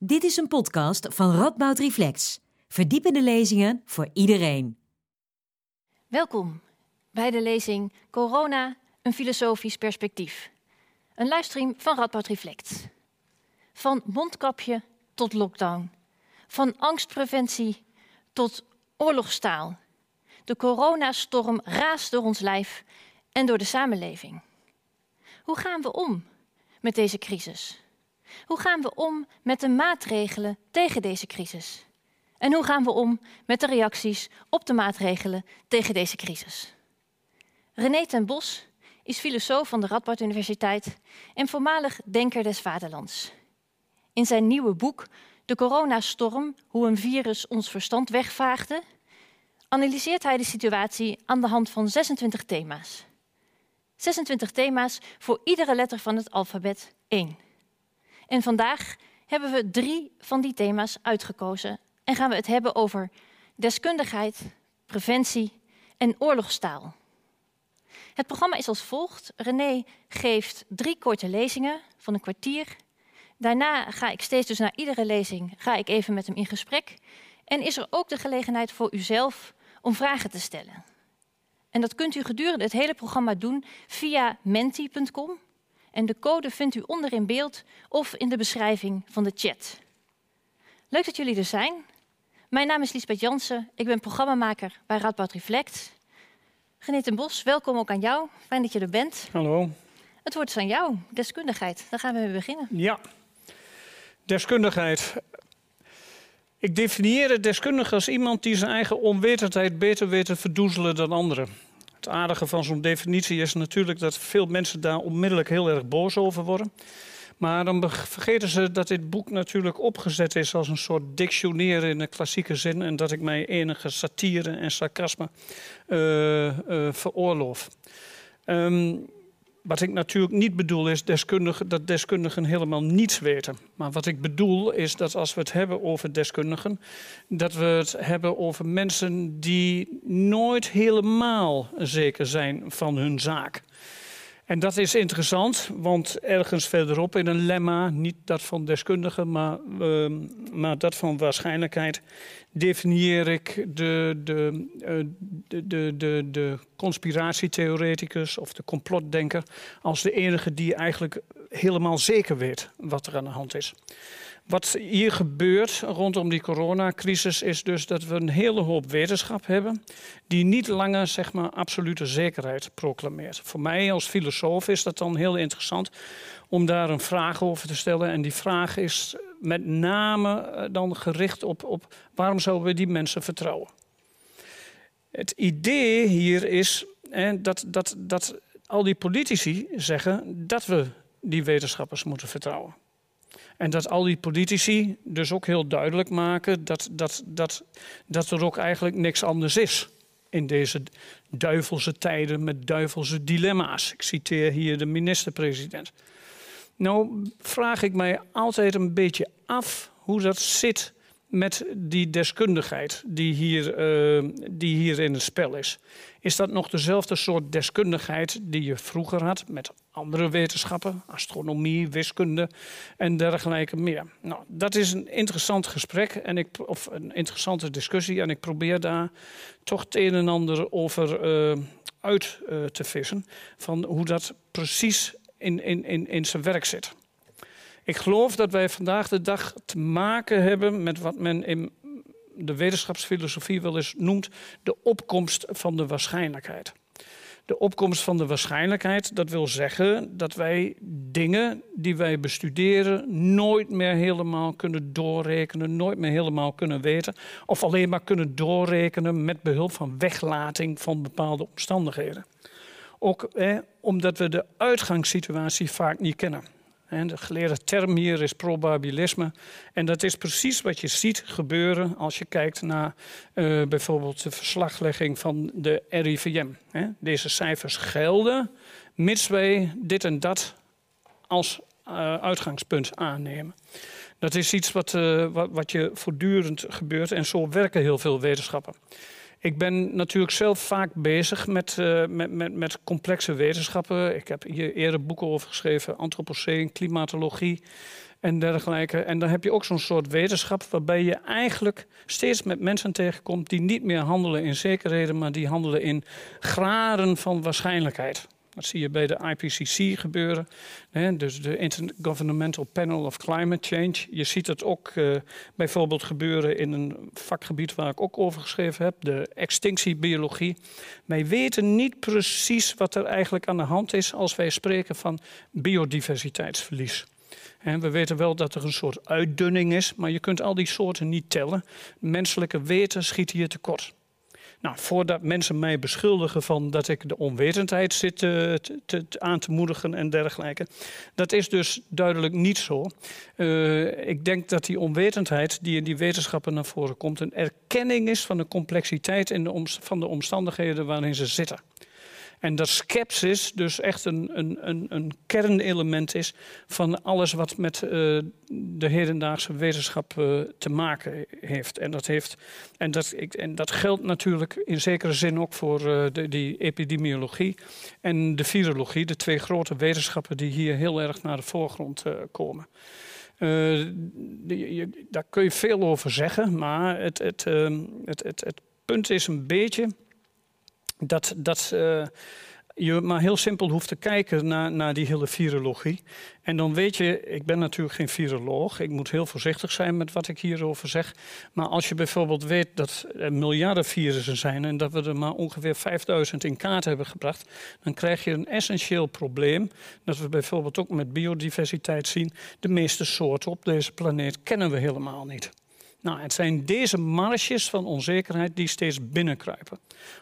Dit is een podcast van Radboud Reflex. Verdiepende lezingen voor iedereen. Welkom bij de lezing Corona, een filosofisch perspectief. Een livestream van Radboud Reflex. Van mondkapje tot lockdown. Van angstpreventie tot oorlogstaal. De coronastorm raast door ons lijf en door de samenleving. Hoe gaan we om met deze crisis? Hoe gaan we om met de maatregelen tegen deze crisis? En hoe gaan we om met de reacties op de maatregelen tegen deze crisis? René ten Bos is filosoof van de Radboud Universiteit en voormalig denker des vaderlands. In zijn nieuwe boek De coronastorm, hoe een virus ons verstand wegvaagde, analyseert hij de situatie aan de hand van 26 thema's. 26 thema's voor iedere letter van het alfabet 1. En vandaag hebben we drie van die thema's uitgekozen en gaan we het hebben over deskundigheid, preventie en oorlogstaal. Het programma is als volgt. René geeft drie korte lezingen van een kwartier. Daarna ga ik steeds dus na iedere lezing ga ik even met hem in gesprek. En is er ook de gelegenheid voor uzelf om vragen te stellen. En dat kunt u gedurende het hele programma doen via menti.com. En de code vindt u onder in beeld of in de beschrijving van de chat. Leuk dat jullie er zijn. Mijn naam is Liesbeth Jansen. Ik ben programmamaker bij Radboud Reflect. René ten Bos, welkom ook aan jou. Fijn dat je er bent. Hallo. Het woord is aan jou, deskundigheid. Daar gaan we mee beginnen. Ja, deskundigheid. Ik definieer het deskundige als iemand die zijn eigen onwetendheid beter weet te verdoezelen dan anderen. Aardige van zo'n definitie is natuurlijk dat veel mensen daar onmiddellijk heel erg boos over worden. Maar dan vergeten ze dat dit boek natuurlijk opgezet is als een soort dictionair in de klassieke zin. En dat ik mij enige satire en sarcasme uh, uh, veroorloof. Um, wat ik natuurlijk niet bedoel is deskundigen, dat deskundigen helemaal niets weten. Maar wat ik bedoel is dat als we het hebben over deskundigen, dat we het hebben over mensen die nooit helemaal zeker zijn van hun zaak. En dat is interessant, want ergens verderop in een lemma, niet dat van deskundigen, maar, uh, maar dat van waarschijnlijkheid, definieer ik de, de, uh, de, de, de, de conspiratietheoreticus of de complotdenker als de enige die eigenlijk helemaal zeker weet wat er aan de hand is. Wat hier gebeurt rondom die coronacrisis is dus dat we een hele hoop wetenschap hebben die niet langer zeg maar absolute zekerheid proclameert. Voor mij als filosoof is dat dan heel interessant om daar een vraag over te stellen en die vraag is met name eh, dan gericht op, op waarom zouden we die mensen vertrouwen. Het idee hier is hè, dat, dat, dat al die politici zeggen dat we die wetenschappers moeten vertrouwen. En dat al die politici dus ook heel duidelijk maken dat, dat, dat, dat er ook eigenlijk niks anders is in deze duivelse tijden met duivelse dilemma's. Ik citeer hier de minister-president. Nou vraag ik mij altijd een beetje af hoe dat zit met die deskundigheid die hier, uh, die hier in het spel is. Is dat nog dezelfde soort deskundigheid die je vroeger had met andere wetenschappen, astronomie, wiskunde en dergelijke meer? Nou, dat is een interessant gesprek en ik, of een interessante discussie en ik probeer daar toch het een en ander over uh, uit uh, te vissen van hoe dat precies in, in, in, in zijn werk zit. Ik geloof dat wij vandaag de dag te maken hebben met wat men in de wetenschapsfilosofie wel eens noemt de opkomst van de waarschijnlijkheid. De opkomst van de waarschijnlijkheid, dat wil zeggen dat wij dingen die wij bestuderen nooit meer helemaal kunnen doorrekenen, nooit meer helemaal kunnen weten, of alleen maar kunnen doorrekenen met behulp van weglating van bepaalde omstandigheden. Ook omdat we de uitgangssituatie vaak niet kennen. De geleerde term hier is probabilisme. En dat is precies wat je ziet gebeuren als je kijkt naar uh, bijvoorbeeld de verslaglegging van de RIVM. Deze cijfers gelden mits wij dit en dat als uh, uitgangspunt aannemen. Dat is iets wat, uh, wat, wat je voortdurend gebeurt en zo werken heel veel wetenschappen. Ik ben natuurlijk zelf vaak bezig met, uh, met, met, met complexe wetenschappen. Ik heb hier eerder boeken over geschreven, antropoceen, klimatologie. en dergelijke. En dan heb je ook zo'n soort wetenschap waarbij je eigenlijk steeds met mensen tegenkomt die niet meer handelen in zekerheden, maar die handelen in graden van waarschijnlijkheid. Dat zie je bij de IPCC gebeuren, hè, dus de Intergovernmental Panel of Climate Change. Je ziet het ook uh, bijvoorbeeld gebeuren in een vakgebied waar ik ook over geschreven heb, de extinctiebiologie. Wij weten niet precies wat er eigenlijk aan de hand is als wij spreken van biodiversiteitsverlies. we weten wel dat er een soort uitdunning is, maar je kunt al die soorten niet tellen. Menselijke weten schiet hier tekort. Nou, voordat mensen mij beschuldigen van dat ik de onwetendheid zit eh, te, te, aan te moedigen en dergelijke. Dat is dus duidelijk niet zo. Uh, ik denk dat die onwetendheid die in die wetenschappen naar voren komt... een erkenning is van de complexiteit in de van de omstandigheden waarin ze zitten. En dat skepsis dus echt een, een, een, een kernelement is van alles wat met uh, de hedendaagse wetenschap uh, te maken heeft. En dat, heeft en, dat, ik, en dat geldt natuurlijk in zekere zin ook voor uh, de, die epidemiologie en de virologie, de twee grote wetenschappen die hier heel erg naar de voorgrond komen. Daar kun je veel over zeggen, maar het, het, ehm, het, het, het punt is een beetje dat, dat uh, je maar heel simpel hoeft te kijken naar, naar die hele virologie. En dan weet je, ik ben natuurlijk geen viroloog. Ik moet heel voorzichtig zijn met wat ik hierover zeg. Maar als je bijvoorbeeld weet dat er miljarden virussen zijn... en dat we er maar ongeveer 5000 in kaart hebben gebracht... dan krijg je een essentieel probleem. Dat we bijvoorbeeld ook met biodiversiteit zien. De meeste soorten op deze planeet kennen we helemaal niet. Nou, het zijn deze marges van onzekerheid die steeds binnenkruipen.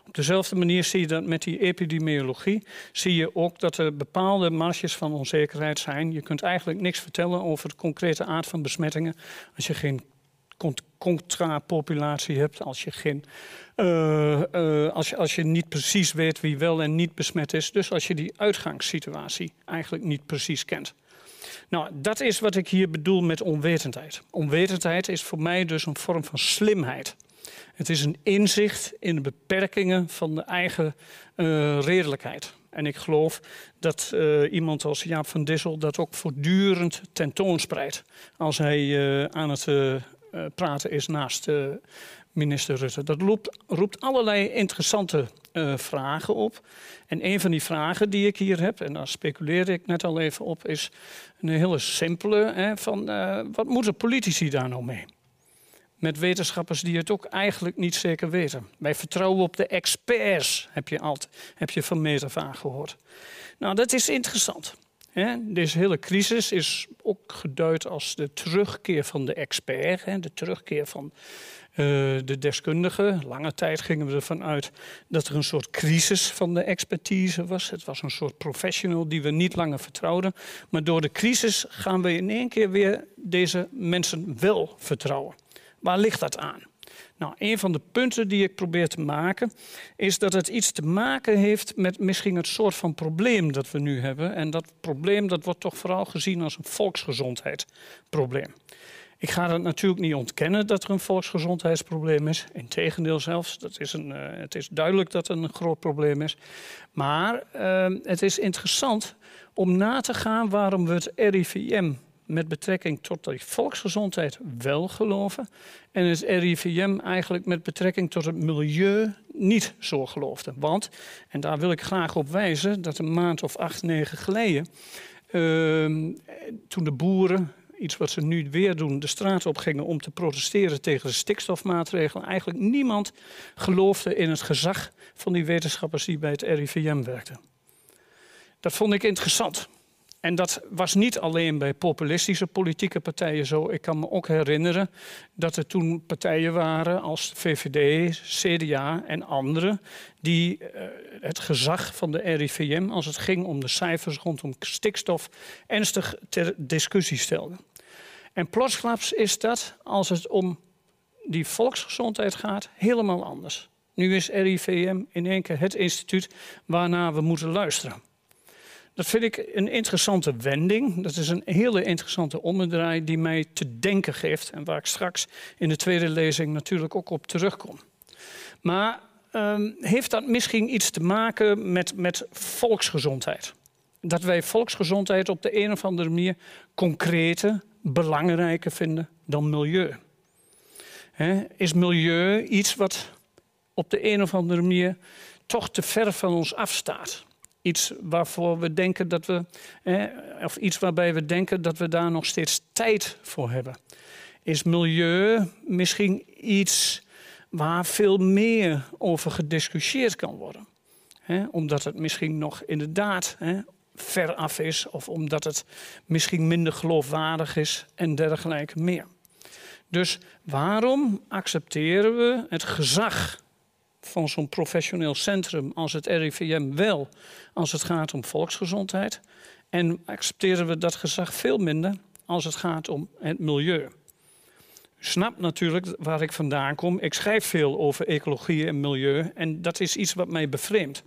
Op dezelfde manier zie je dat met die epidemiologie. Zie je ook dat er bepaalde marges van onzekerheid zijn. Je kunt eigenlijk niks vertellen over de concrete aard van besmettingen. Als je geen contrapopulatie hebt, als je, geen, uh, uh, als, je, als je niet precies weet wie wel en niet besmet is. Dus als je die uitgangssituatie eigenlijk niet precies kent. Nou, dat is wat ik hier bedoel met onwetendheid. Onwetendheid is voor mij dus een vorm van slimheid. Het is een inzicht in de beperkingen van de eigen uh, redelijkheid. En ik geloof dat uh, iemand als Jaap van Dissel dat ook voortdurend tentoonspreidt. Als hij uh, aan het praten is naast minister Rutte. Dat roept, roept allerlei interessante uh, vragen op. En een van die vragen die ik hier heb, en daar speculeerde ik net al even op, is een hele simpele: hè, van, uh, wat moeten politici daar nou mee? Met wetenschappers die het ook eigenlijk niet zeker weten. Wij vertrouwen op de experts, heb je, altijd, heb je van meet af gehoord. Nou, dat is interessant. Deze hele crisis is ook geduid als de terugkeer van de expert, de terugkeer van de deskundigen. Lange tijd gingen we ervan uit dat er een soort crisis van de expertise was. Het was een soort professional die we niet langer vertrouwden. Maar door de crisis gaan we in één keer weer deze mensen wel vertrouwen. Waar ligt dat aan? Nou, een van de punten die ik probeer te maken is dat het iets te maken heeft met misschien het soort van probleem dat we nu hebben. En dat probleem dat wordt toch vooral gezien als een volksgezondheidsprobleem. Ik ga het natuurlijk niet ontkennen dat er een volksgezondheidsprobleem is. Integendeel zelfs, dat is een, uh, het is duidelijk dat het een groot probleem is. Maar uh, het is interessant om na te gaan waarom we het RIVM met betrekking tot die volksgezondheid wel geloven. En het RIVM eigenlijk met betrekking tot het milieu niet zo geloofde. Want, en daar wil ik graag op wijzen, dat een maand of acht, negen geleden... Uh, toen de boeren iets wat ze nu weer doen, de straat op gingen om te protesteren tegen de stikstofmaatregelen. Eigenlijk niemand geloofde in het gezag van die wetenschappers die bij het RIVM werkten. Dat vond ik interessant. En dat was niet alleen bij populistische politieke partijen zo. Ik kan me ook herinneren dat er toen partijen waren als VVD, CDA en anderen... die uh, het gezag van de RIVM, als het ging om de cijfers rondom stikstof... ernstig ter discussie stelden. En plotsklaps is dat, als het om die volksgezondheid gaat, helemaal anders. Nu is RIVM in één keer het instituut waarnaar we moeten luisteren. Dat vind ik een interessante wending. Dat is een hele interessante omdraai die mij te denken geeft. En waar ik straks in de tweede lezing natuurlijk ook op terugkom. Maar um, heeft dat misschien iets te maken met, met volksgezondheid? Dat wij volksgezondheid op de een of andere manier concrete, belangrijker vinden dan milieu? is milieu iets wat op de een of andere manier toch te ver van ons afstaat? Iets waarvoor we denken dat we, of iets waarbij we denken dat we daar nog steeds tijd voor hebben. Is milieu misschien iets waar veel meer over gediscussieerd kan worden? omdat het misschien nog inderdaad ver af is, of omdat het misschien minder geloofwaardig is en dergelijke meer. Dus waarom accepteren we het gezag van zo'n professioneel centrum als het RIVM wel als het gaat om volksgezondheid? En accepteren we dat gezag veel minder als het gaat om het milieu? U natuurlijk waar ik vandaan kom. Ik schrijf veel over ecologie en milieu en dat is iets wat mij bevreemdt.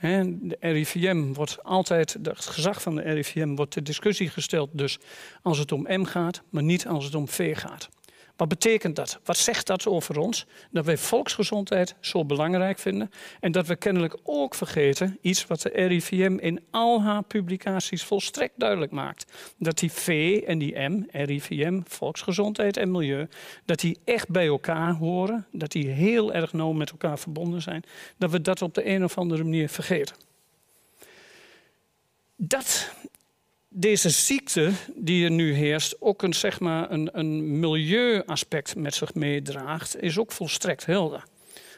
De RIVM wordt altijd, het gezag van de RIVM wordt ter discussie gesteld, dus als het om M gaat, maar niet als het om V gaat. Wat betekent dat? Wat zegt dat over ons? Dat wij volksgezondheid zo belangrijk vinden en dat we kennelijk ook vergeten iets wat de RIVM in al haar publicaties volstrekt duidelijk maakt. Dat die V en die M, RIVM, volksgezondheid en milieu, dat die echt bij elkaar horen, dat die heel erg nauw met elkaar verbonden zijn, dat we dat op de een of andere manier vergeten. Dat deze ziekte die er nu heerst ook een, zeg maar, een, een milieuaspect met zich meedraagt, is ook volstrekt helder.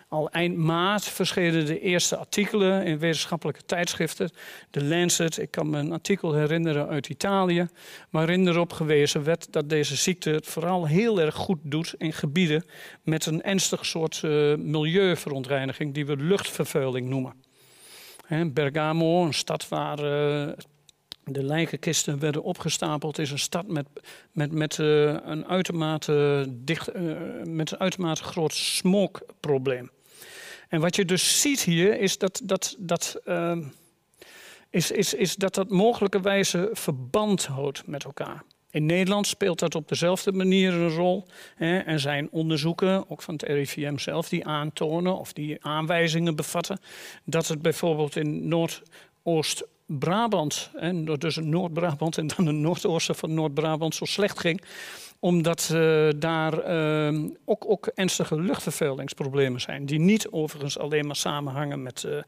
Al eind maart verschenen de eerste artikelen in wetenschappelijke tijdschriften. De Lancet, ik kan me een artikel herinneren uit Italië, waarin erop gewezen werd dat deze ziekte het vooral heel erg goed doet in gebieden met een ernstig soort uh, milieuverontreiniging die we luchtvervuiling noemen. Bergamo, een stad waar uh, de lijkenkisten werden opgestapeld. Is een stad met, met, met, uh, een, uitermate dicht, uh, met een uitermate groot smogprobleem. En wat je dus ziet hier is dat dat, dat, uh, is, is, is dat, dat mogelijkerwijze verband houdt met elkaar. In Nederland speelt dat op dezelfde manier een rol. Hè. Er zijn onderzoeken, ook van het RIVM zelf, die aantonen of die aanwijzingen bevatten dat het bijvoorbeeld in Noordoost Brabant, en dus Noord-Brabant en dan het noordoosten van Noord-Brabant zo slecht ging. Omdat uh, daar uh, ook, ook ernstige luchtvervuilingsproblemen zijn. Die niet overigens alleen maar samenhangen met uh,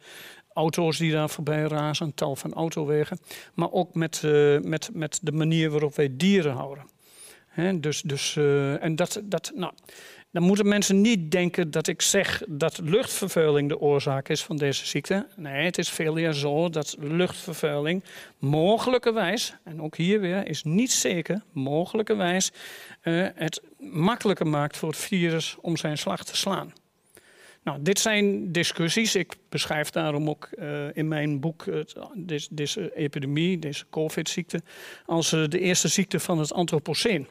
auto's die daar voorbij razen, tal van autowegen. Maar ook met, met, met de manier waarop wij dieren houden. Dus, dus, en dat, dat, nou, dan moeten mensen niet denken dat ik zeg dat luchtvervuiling de oorzaak is van deze ziekte. Nee, het is veel meer zo dat luchtvervuiling mogelijkerwijs, en ook hier weer is niet zeker, mogelijkerwijs uh, het makkelijker maakt voor het virus om zijn slag te slaan. Nou, dit zijn discussies. Ik beschrijf daarom ook uh, in mijn boek uh, deze, deze, epidemie, deze COVID-ziekte, als de eerste ziekte van het Anthropoceen.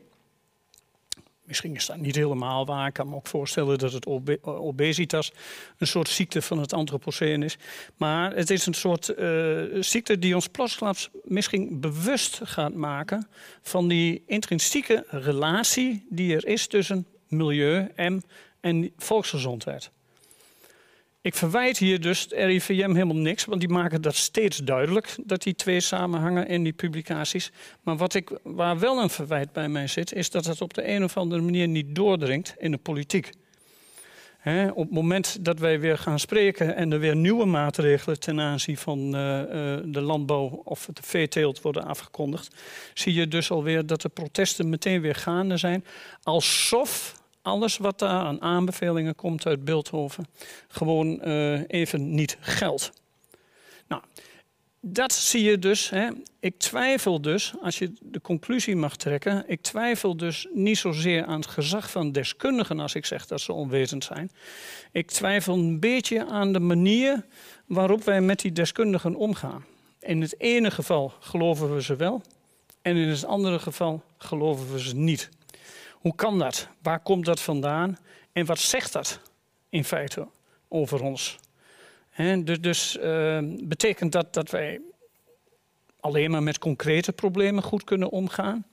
Misschien is dat niet helemaal waar. Ik kan me ook voorstellen dat het obesitas een soort ziekte van het antropoceen is. Maar het is een soort uh, ziekte die ons plotsklaps misschien bewust gaat maken van die intrinsieke relatie die er is tussen milieu en volksgezondheid. Ik verwijt hier dus het RIVM helemaal niks, want die maken dat steeds duidelijk dat die twee samenhangen in die publicaties. Maar wat ik, waar wel een verwijt bij mij zit, is dat het op de een of andere manier niet doordringt in de politiek. op het moment dat wij weer gaan spreken en er weer nieuwe maatregelen ten aanzien van uh, uh, de landbouw of de veeteelt worden afgekondigd, zie je dus alweer dat de protesten meteen weer gaande zijn. Alsof alles wat daar aan aanbevelingen komt uit Beeldhoven gewoon uh, even niet geldt. Nou, dat zie je dus. Hè. Ik twijfel dus, als je de conclusie mag trekken, ik twijfel dus niet zozeer aan het gezag van deskundigen als ik zeg dat ze onwetend zijn. Ik twijfel een beetje aan de manier waarop wij met die deskundigen omgaan. In het ene geval geloven we ze wel en in het andere geval geloven we ze niet. Hoe kan dat? Waar komt dat vandaan? En wat zegt dat in feite over ons? Dus dus uh, betekent dat dat wij alleen maar met concrete problemen goed kunnen omgaan?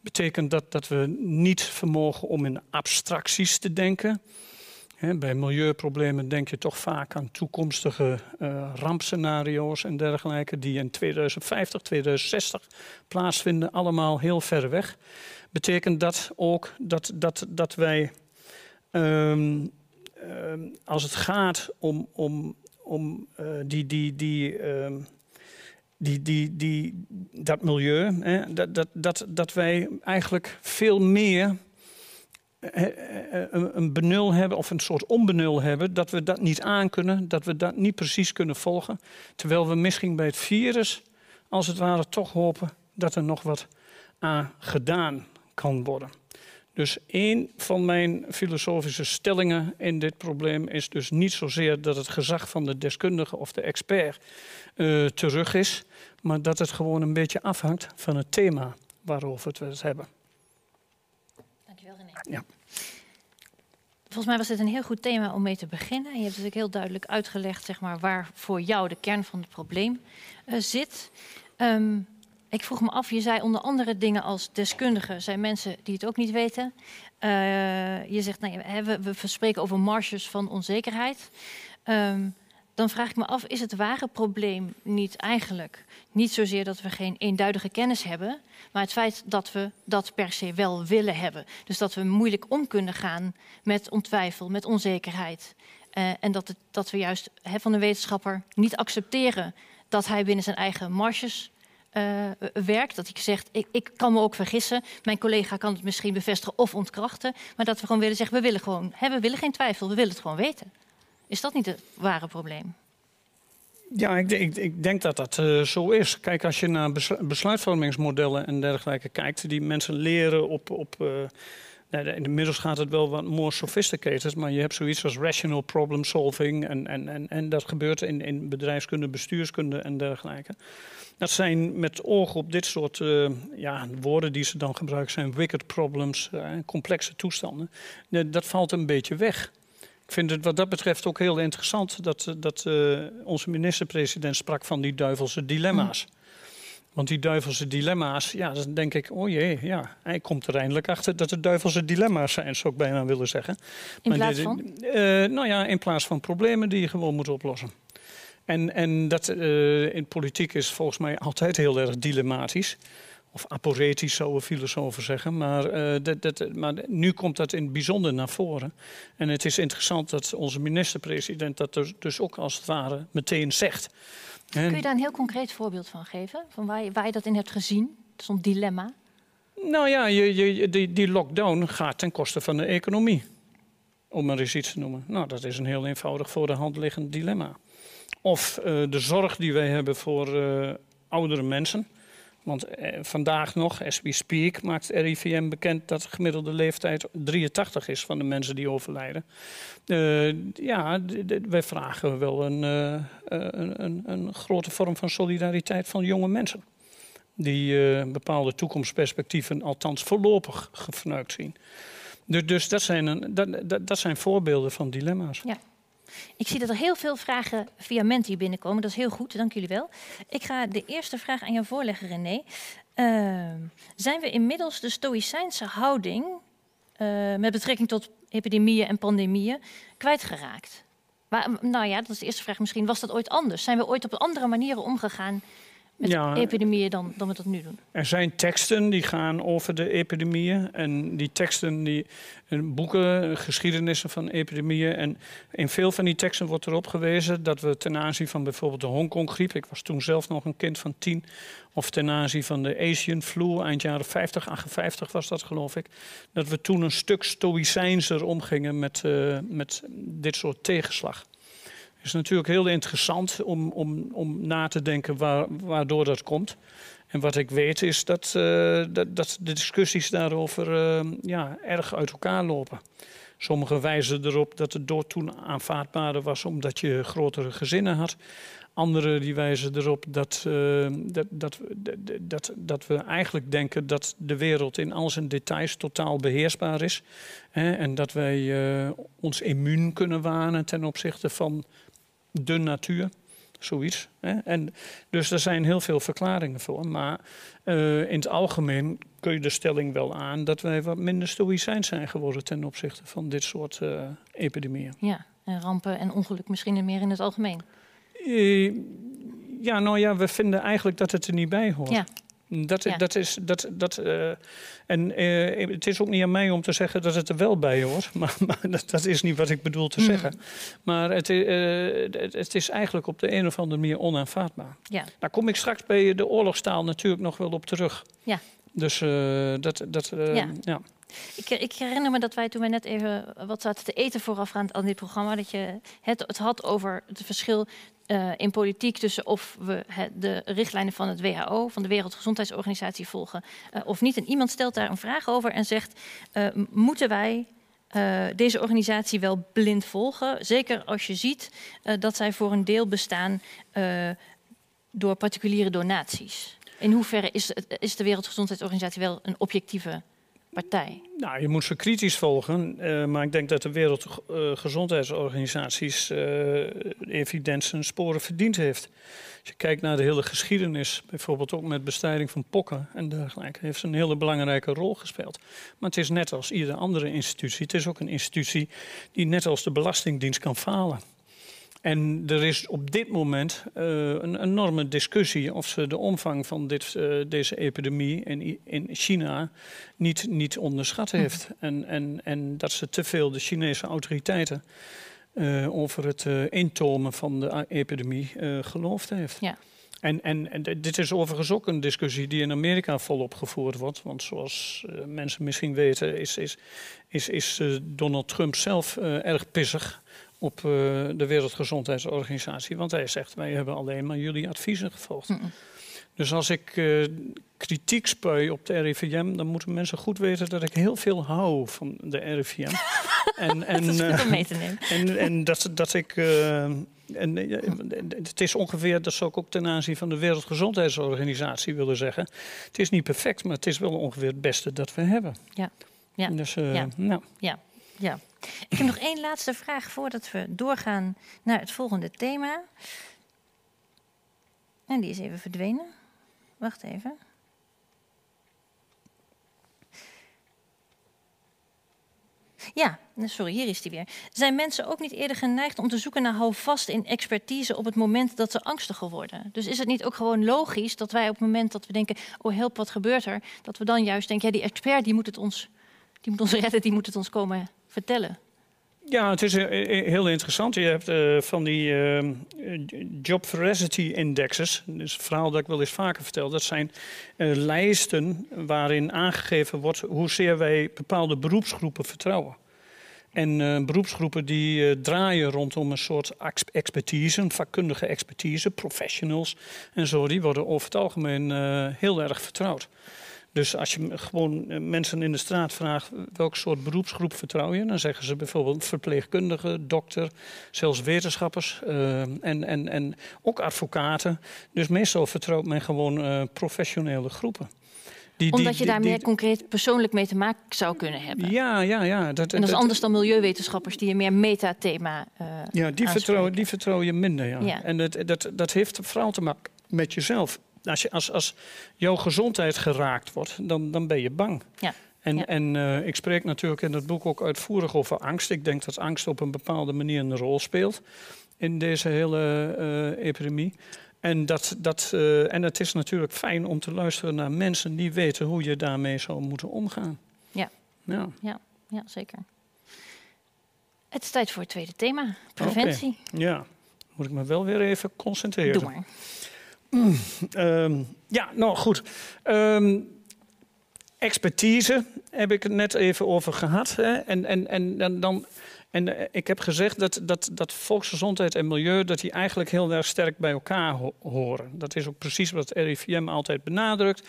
Betekent dat dat we niet vermogen om in abstracties te denken? bij milieuproblemen denk je toch vaak aan toekomstige uh, rampscenario's en dergelijke, die in 2050, 2060 plaatsvinden, allemaal heel ver weg. Betekent dat ook dat, dat, dat wij, um, um, als het gaat om, om, om uh, die, die, die, um, die, die, die, dat milieu, hè, dat, dat, dat, dat wij eigenlijk veel meer een benul hebben of een soort onbenul hebben, dat we dat niet aankunnen, dat we dat niet precies kunnen volgen. Terwijl we misschien bij het virus, als het ware, toch hopen dat er nog wat aan gedaan kan worden. Dus een van mijn filosofische stellingen in dit probleem is dus niet zozeer dat het gezag van de deskundige of de expert uh, terug is, maar dat het gewoon een beetje afhangt van het thema waarover we het hebben. Dankjewel René. Ja. Volgens mij was dit een heel goed thema om mee te beginnen. En je hebt natuurlijk heel duidelijk uitgelegd zeg maar, waar voor jou de kern van het probleem uh, zit. Um, ik vroeg me af, je zei onder andere dingen als deskundigen zijn mensen die het ook niet weten. Uh, je zegt, nou, we, we spreken over marges van onzekerheid. Um, dan vraag ik me af, is het ware probleem niet eigenlijk niet zozeer dat we geen eenduidige kennis hebben, maar het feit dat we dat per se wel willen hebben. Dus dat we moeilijk om kunnen gaan met ontwijfel, met onzekerheid. Uh, en dat, het, dat we juist he, van de wetenschapper niet accepteren dat hij binnen zijn eigen marges uh, werkt. Dat hij zegt, ik, ik kan me ook vergissen. Mijn collega kan het misschien bevestigen of ontkrachten. Maar dat we gewoon willen zeggen, we willen gewoon, hè, we willen geen twijfel, we willen het gewoon weten. Is dat niet het ware probleem? Ja, ik, ik, ik, denk dat dat uh, zo is. Kijk, als je naar besluitvormingsmodellen en dergelijke kijkt, die mensen leren op. op uh, Inmiddels gaat het wel wat more sophisticated, maar je hebt zoiets als rational problem solving. En, en, en, en dat gebeurt in, in bedrijfskunde, bestuurskunde en dergelijke. Dat zijn met oog op dit soort uh, ja, woorden die ze dan gebruiken, zijn wicked problems, uh, complexe toestanden. dat valt een beetje weg. Ik vind het wat dat betreft ook heel interessant dat, dat uh, onze minister-president sprak van die duivelse dilemma's. Mm. Want die duivelse dilemma's, ja, dan denk ik, oh jee, ja, hij komt er eindelijk achter dat het duivelse dilemma's zijn, zou ik bijna willen zeggen. In maar plaats van? Uh, nou ja, in plaats van problemen die je gewoon moet oplossen. En, en dat uh, in politiek is volgens mij altijd heel erg dilematisch. Of aporetisch zouden filosofen zeggen. Maar, uh, dat, dat, maar nu komt dat in het bijzonder naar voren. En het is interessant dat onze minister-president dat dus, dus ook als het ware meteen zegt. Kun je daar een heel concreet voorbeeld van geven? Van waar je, waar je dat in hebt gezien? Zo'n dilemma? Nou ja, je, je, die, die lockdown gaat ten koste van de economie. Om maar eens iets te noemen. Nou, dat is een heel eenvoudig voor de hand liggend dilemma. Of uh, de zorg die wij hebben voor uh, oudere mensen. Want eh, vandaag nog, as we speak, maakt RIVM bekend dat de gemiddelde leeftijd 83 is van de mensen die overlijden. Uh, ja, wij vragen wel een, uh, een, een, een, grote vorm van solidariteit van jonge mensen. Die bepaalde toekomstperspectieven althans voorlopig gefnuikt zien. Dus, dus dat, zijn dat, dat zijn voorbeelden van dilemma's. Ja. Ik zie dat er heel veel vragen via Menti binnenkomen. Dat is heel goed, dank jullie wel. Ik ga de eerste vraag aan jou voorleggen, René. Uh, zijn we inmiddels de stoïcijnse houding uh, met betrekking tot epidemieën en pandemieën kwijtgeraakt? Maar, nou ja, dat is de eerste vraag misschien. Was dat ooit anders? Zijn we ooit op andere manieren omgegaan met ja, epidemieën dan, dan we dat nu doen. Er zijn teksten die gaan over de epidemieën. En die teksten, die, boeken, geschiedenissen van epidemieën. En in veel van die teksten wordt erop gewezen dat we ten aanzien van bijvoorbeeld de Hongkong-griep... ik was toen zelf nog een kind van tien... of ten aanzien van de Asian flu, eind jaren 50, 58 was dat geloof ik... dat we toen een stuk stoïcijnser omgingen met, uh, met dit soort tegenslag is natuurlijk heel interessant om, om, om na te denken waar, waardoor dat komt. En wat ik weet is dat, uh, dat, de discussies daarover uh, ja, erg uit elkaar lopen. Sommigen wijzen erop dat het dood toen aanvaardbaarder was omdat je grotere gezinnen had. Anderen die wijzen erop dat, uh, dat, dat, dat, dat, we eigenlijk denken dat de wereld in al zijn details totaal beheersbaar is. Hè, en dat wij ons immuun kunnen wanen ten opzichte van de natuur. Zoiets. Hè? En, dus er zijn heel veel verklaringen voor. Maar uh, in het algemeen kun je de stelling wel aan dat wij wat minder stoïcijns zijn geworden ten opzichte van dit soort uh, epidemieën. Ja, en rampen en ongeluk misschien meer in het algemeen. Uh, ja, nou ja, we vinden eigenlijk dat het er niet bij hoort. Ja. Dat, dat is, dat, dat, uh, en uh, het is ook niet aan mij om te zeggen dat het er wel bij hoort. Maar, maar dat, dat, is niet wat ik bedoel te mm. zeggen. Maar het, uh, het, is eigenlijk op de een of andere manier onaanvaardbaar. Ja. Daar kom ik straks bij de oorlogstaal natuurlijk nog wel op terug. Ja. Dus dat... dat ja. ja. Ik, ik, herinner me dat wij toen we net even wat zaten te eten voorafgaand aan dit programma, dat je het, het had over het verschil uh, in politiek tussen of we de richtlijnen van het WHO, van de Wereldgezondheidsorganisatie, volgen uh, of niet. En iemand stelt daar een vraag over en zegt: uh, moeten wij deze organisatie wel blind volgen? Zeker als je ziet dat zij voor een deel bestaan door particuliere donaties. In hoeverre is, is de Wereldgezondheidsorganisatie wel een objectieve partij? Nou, je moet ze kritisch volgen. Uh, maar ik denk dat de Wereldgezondheidsorganisaties uh, evident zijn sporen verdiend heeft. Als je kijkt naar de hele geschiedenis, bijvoorbeeld ook met bestrijding van pokken en dergelijke, heeft ze een hele belangrijke rol gespeeld. Maar het is net als iedere andere institutie. Het is ook een institutie die net als de Belastingdienst kan falen. En er is op dit moment uh, een enorme discussie of ze de omvang van dit, uh, deze epidemie in, in China niet, niet onderschat hm. heeft. En, en, en dat ze te veel de Chinese autoriteiten uh, over het intomen van de epidemie geloofd heeft. Ja. En, en, en, dit is overigens ook een discussie die in Amerika volop gevoerd wordt. Want zoals mensen misschien weten, is, is, is, is Donald Trump zelf erg pissig op uh, de Wereldgezondheidsorganisatie. Want hij zegt, wij hebben alleen maar jullie adviezen gevolgd. Mm -mm. Dus als ik uh, kritiek spui op de RIVM, dan moeten mensen goed weten dat ik heel veel hou van de RIVM. en, en, dat is goed om mee te nemen. En, en dat, dat ik. Uh, en, het is ongeveer, dat zou ik ook ten aanzien van de Wereldgezondheidsorganisatie willen zeggen. Het is niet perfect, maar het is wel ongeveer het beste dat we hebben. Ja. Ja. Dus, uh, ja. Nou. ja. Ja. Ik heb nog één laatste vraag voordat we doorgaan naar het volgende thema. En die is even verdwenen. Wacht even. Ja, sorry, hier is die weer. Zijn mensen ook niet eerder geneigd om te zoeken naar houvast in expertise op het moment dat ze angstiger worden? Dus is het niet ook gewoon logisch dat wij op het moment dat we denken, oh help, wat gebeurt er? Dat we dan juist denken, ja, die expert die moet het ons, die moet ons redden, die moet het ons komen vertellen? Ja, het is eh, eh, heel interessant. Je hebt uh, van die uh, job veracity indexes. Dat is een verhaal dat ik wel eens vaker vertel. Dat zijn lijsten waarin aangegeven wordt hoezeer wij bepaalde beroepsgroepen vertrouwen. En beroepsgroepen die draaien rondom een soort expertise, een vakkundige expertise, professionals en zo, die worden over het algemeen heel erg vertrouwd. Dus als je gewoon eh, mensen in de straat vraagt welk soort beroepsgroep vertrouw je, dan zeggen ze bijvoorbeeld verpleegkundigen, dokter, zelfs wetenschappers uh, en, en, en ook advocaten. Dus meestal vertrouwt men gewoon uh, professionele groepen. Die, Omdat die, je daar die, meer concreet persoonlijk mee te maken zou kunnen hebben. Ja, ja, ja. Dat, en dat is anders dan milieuwetenschappers die een meer metathema uh, Ja, die vertrouw, die vertrouw je minder. Ja. ja. En dat, dat, dat heeft vooral te maken met jezelf als, je, als, als jouw gezondheid geraakt wordt, dan, dan ben je bang. Ja. En, ja. en uh, ik spreek natuurlijk in het boek ook uitvoerig over angst. Ik denk dat angst op een bepaalde manier een rol speelt in deze hele uh, epidemie. En, dat, dat, uh, en het is natuurlijk fijn om te luisteren naar mensen die weten hoe je daarmee zou moeten omgaan. Ja, ja. ja, ja zeker. Het is tijd voor het tweede thema, preventie. Okay. Ja, moet ik me wel weer even concentreren. Doe maar. Mm, um, ja, nou goed. Um, expertise heb ik het net even over gehad. Hè? En, en, en, dan, en uh, ik heb gezegd dat, dat, dat volksgezondheid en milieu... dat die eigenlijk heel erg sterk bij elkaar ho horen. Dat is ook precies wat RIVM altijd benadrukt.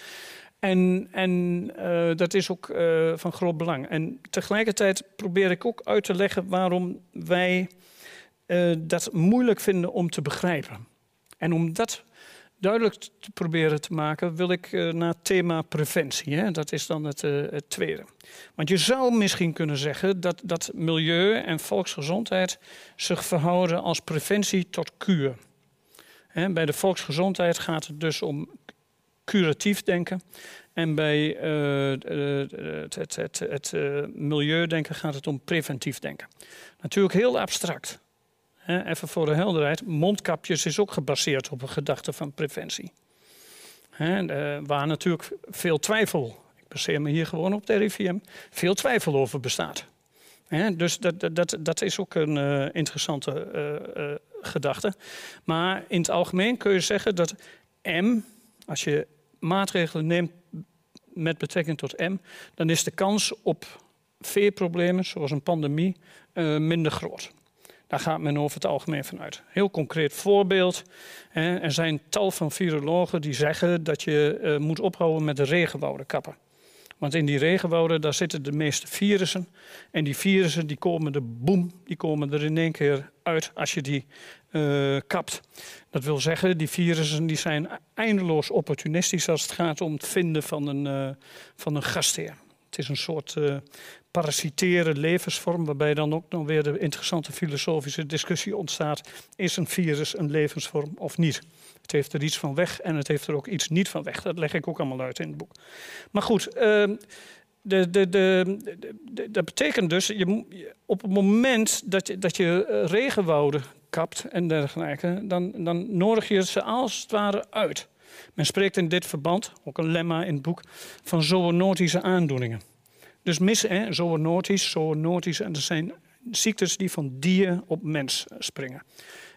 En, en uh, dat is ook uh, van groot belang. En tegelijkertijd probeer ik ook uit te leggen waarom wij dat moeilijk vinden om te begrijpen. En om dat duidelijk te proberen te maken, wil ik uh, naar het thema preventie. Hè? Dat is dan het, uh, het, tweede. Want je zou misschien kunnen zeggen dat, dat milieu en volksgezondheid zich verhouden als preventie tot kuur. bij de volksgezondheid gaat het dus om curatief denken. En bij het, het, het, het milieudenken gaat het om preventief denken. Natuurlijk heel abstract. Even voor de helderheid, mondkapjes is ook gebaseerd op een gedachte van preventie. Waar natuurlijk veel twijfel, ik baseer me hier gewoon op de RIVM, veel twijfel over bestaat. Dus dat, dat, dat is ook een uh, interessante uh, gedachte. Maar in het algemeen kun je zeggen dat M, als je maatregelen neemt met betrekking tot M, dan is de kans op veerproblemen, zoals een pandemie, minder groot. Daar gaat men over het algemeen vanuit. Heel concreet voorbeeld. Hè, er zijn tal van virologen die zeggen dat je uh, moet ophouden met de regenwouden kappen. Want in die regenwouden daar zitten de meeste virussen. En die virussen die komen er boem, die komen er in één keer uit als je die uh, kapt. Dat wil zeggen, die virussen die zijn eindeloos opportunistisch als het gaat om het vinden van een, uh, van een gastheer. Het is een soort uh, levensvorm, waarbij dan ook nog weer de interessante filosofische discussie ontstaat: is een virus een levensvorm of niet? Het heeft er iets van weg en het heeft er ook iets niet van weg. Dat leg ik ook allemaal uit in het boek. Maar goed, uh, de, de, de, dat betekent dus, je, op het moment dat je, dat je regenwouden kapt en dergelijke, dan, dan nodig je ze als het ware uit. Men spreekt in dit verband, ook een lemma in het boek, van zoonotische aandoeningen. Dus mis, hè, zoonotisch, zoonotisch, en zijn ziektes die van dier op mens springen.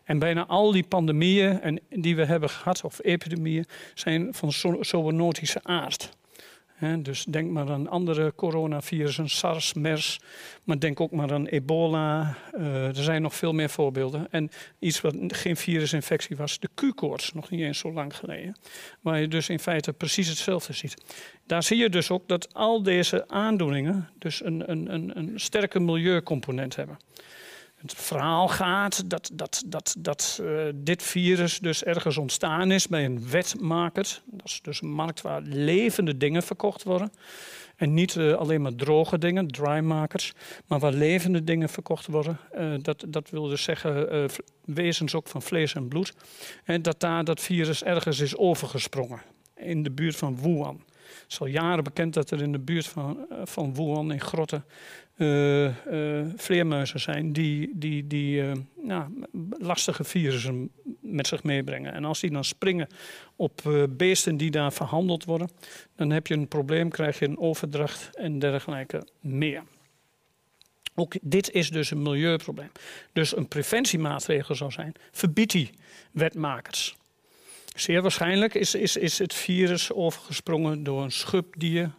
En bijna al die pandemieën en die we hebben gehad, of epidemieën, zijn van zoonotische aard dus denk maar aan andere coronavirussen, SARS, MERS, maar denk ook maar aan ebola. Uh, er zijn nog veel meer voorbeelden. En iets wat geen virusinfectie was, de Q-koorts, nog niet eens zo lang geleden. Waar je dus in feite precies hetzelfde ziet. Daar zie je dus ook dat al deze aandoeningen dus een, een, een, een sterke milieucomponent hebben het verhaal gaat dat, dat, dat, dat uh, dit virus dus ergens ontstaan is bij een wetmaker. Dat is dus een markt waar levende dingen verkocht worden. En niet uh, alleen maar droge dingen, drymakers, maar waar levende dingen verkocht worden. Uh, dat, dat wil dus zeggen wezens ook van vlees en bloed. En dat daar dat virus ergens is overgesprongen. In de buurt van Wuhan. Het is al jaren bekend dat er in de buurt van, van Wuhan in grotten vleermuizen zijn die, die, die uh, nou, lastige virussen met zich meebrengen. En als die dan springen op beesten die daar verhandeld worden, dan heb je een probleem, krijg je een overdracht en dergelijke meer. Ook dit is dus een milieuprobleem. Dus een preventiemaatregel zou zijn: verbied die wetmakers. Zeer waarschijnlijk is, is, is het virus overgesprongen door een schubdier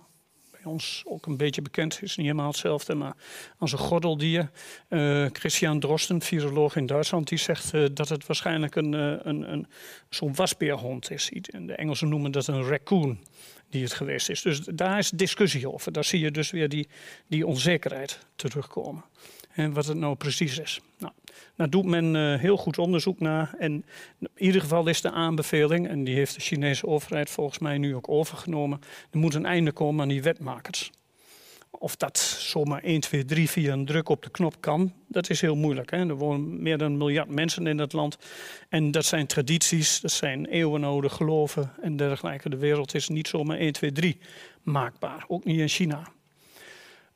ons ook een beetje bekend is, niet helemaal hetzelfde, maar als een gordeldier. Uh, Christian Drosten, viroloog in Duitsland, die zegt uh, dat het waarschijnlijk een, uh, een, een, zo'n wasbeerhond is. De Engelsen noemen dat een raccoon die het geweest is. Dus daar is discussie over. Daar zie je dus weer die, die onzekerheid terugkomen. En wat het nou precies is. Nou, daar doet men uh, heel goed onderzoek naar. En in ieder geval is de aanbeveling, en die heeft de Chinese overheid volgens mij nu ook overgenomen. Er moet een einde komen aan die wetmakers. Of dat zomaar 1, 2, 3 via een druk op de knop kan, dat is heel moeilijk. Hè? Er wonen meer dan een miljard mensen in dat land. En dat zijn tradities, dat zijn eeuwenoude geloven en dergelijke. De wereld is niet zomaar 1, 2, 3 maakbaar. Ook niet in China.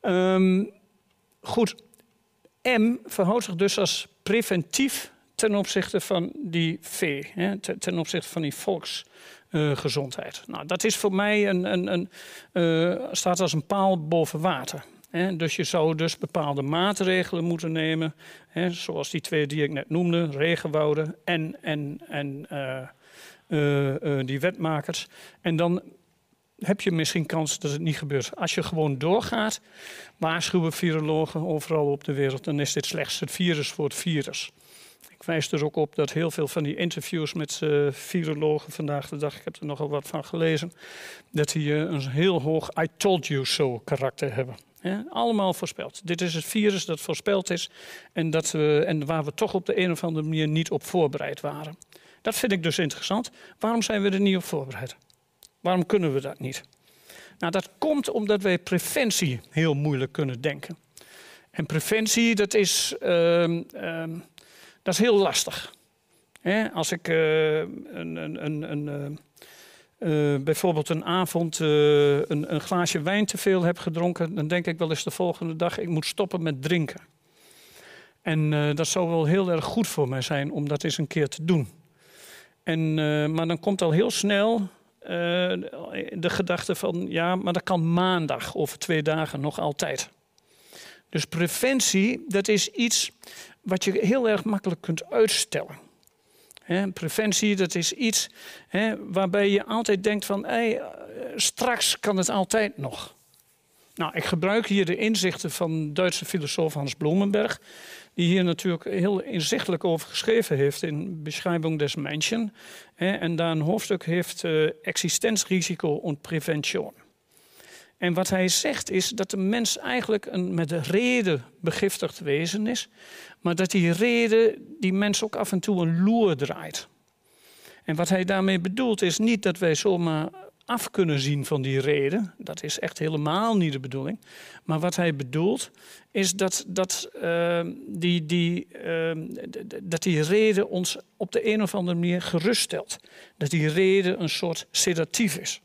Um, goed, M verhoudt zich dus als preventief ten opzichte van die vee, hè, ten opzichte van die volksgezondheid. Nou, dat is voor mij een, een, een uh, staat als een paal boven water. Hè. Dus je zou dus bepaalde maatregelen moeten nemen, hè, zoals die twee die ik net noemde, regenwouden en, en, en uh, die wetmakers. En dan heb je misschien kans dat het niet gebeurt. Als je gewoon doorgaat, waarschuwen virologen overal op de wereld, dan is dit slechts het virus voor het virus. Ik wijs er ook op dat heel veel van die interviews met uh, virologen vandaag de dag, ik heb er nogal wat van gelezen, dat die uh, een heel hoog I told you so karakter hebben. allemaal voorspeld. Dit is het virus dat voorspeld is en, dat we, en waar we toch op de een of andere manier niet op voorbereid waren. Dat vind ik dus interessant. Waarom zijn we er niet op voorbereid? Waarom kunnen we dat niet? Nou, dat komt omdat wij preventie heel moeilijk kunnen denken. En preventie, dat is, uh, uh, dat is heel lastig. als ik uh, een, een, een, een uh, bijvoorbeeld een avond een, glaasje wijn te veel heb gedronken, dan denk ik wel eens de volgende dag: ik moet stoppen met drinken. En dat zou wel heel erg goed voor mij zijn om dat eens een keer te doen. En, maar dan komt al heel snel de gedachte van: ja, maar dat kan maandag over twee dagen nog altijd. Dus preventie, dat is iets wat je heel erg makkelijk kunt uitstellen. preventie, dat is iets waarbij je altijd denkt van, eh, straks kan het altijd nog. Nou, ik gebruik hier de inzichten van Duitse filosoof Hans Blumenberg, die hier natuurlijk heel inzichtelijk over geschreven heeft in Beschrijving des Menschen. en daar een hoofdstuk heeft uh, existenzrisico en preventie. En wat hij zegt is dat de mens eigenlijk een met reden begiftigd wezen is, maar dat die reden die mens ook af en toe een loer draait. En wat hij daarmee bedoelt is niet dat wij zomaar af kunnen zien van die reden. Dat is echt helemaal niet de bedoeling. Maar wat hij bedoelt is dat, dat, uh, die, die, uh, dat die reden ons op de een of andere manier geruststelt. Dat die reden een soort sedatief is.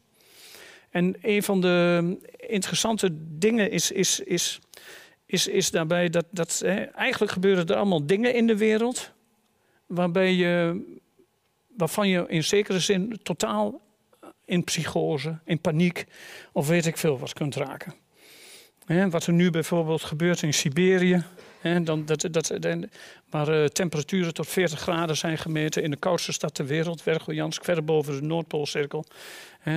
En een van de interessante dingen is, is, is, is, is daarbij dat, dat hè, eigenlijk gebeuren er allemaal dingen in de wereld waarbij je, waarvan je in zekere zin totaal in psychose, in paniek of weet ik veel wat kunt raken. wat er nu bijvoorbeeld gebeurt in Siberië, dan, dat, dat, waar uh, temperaturen tot 40 graden zijn gemeten in de koudste stad ter wereld, Vergojansk, ver boven de Noordpoolcirkel.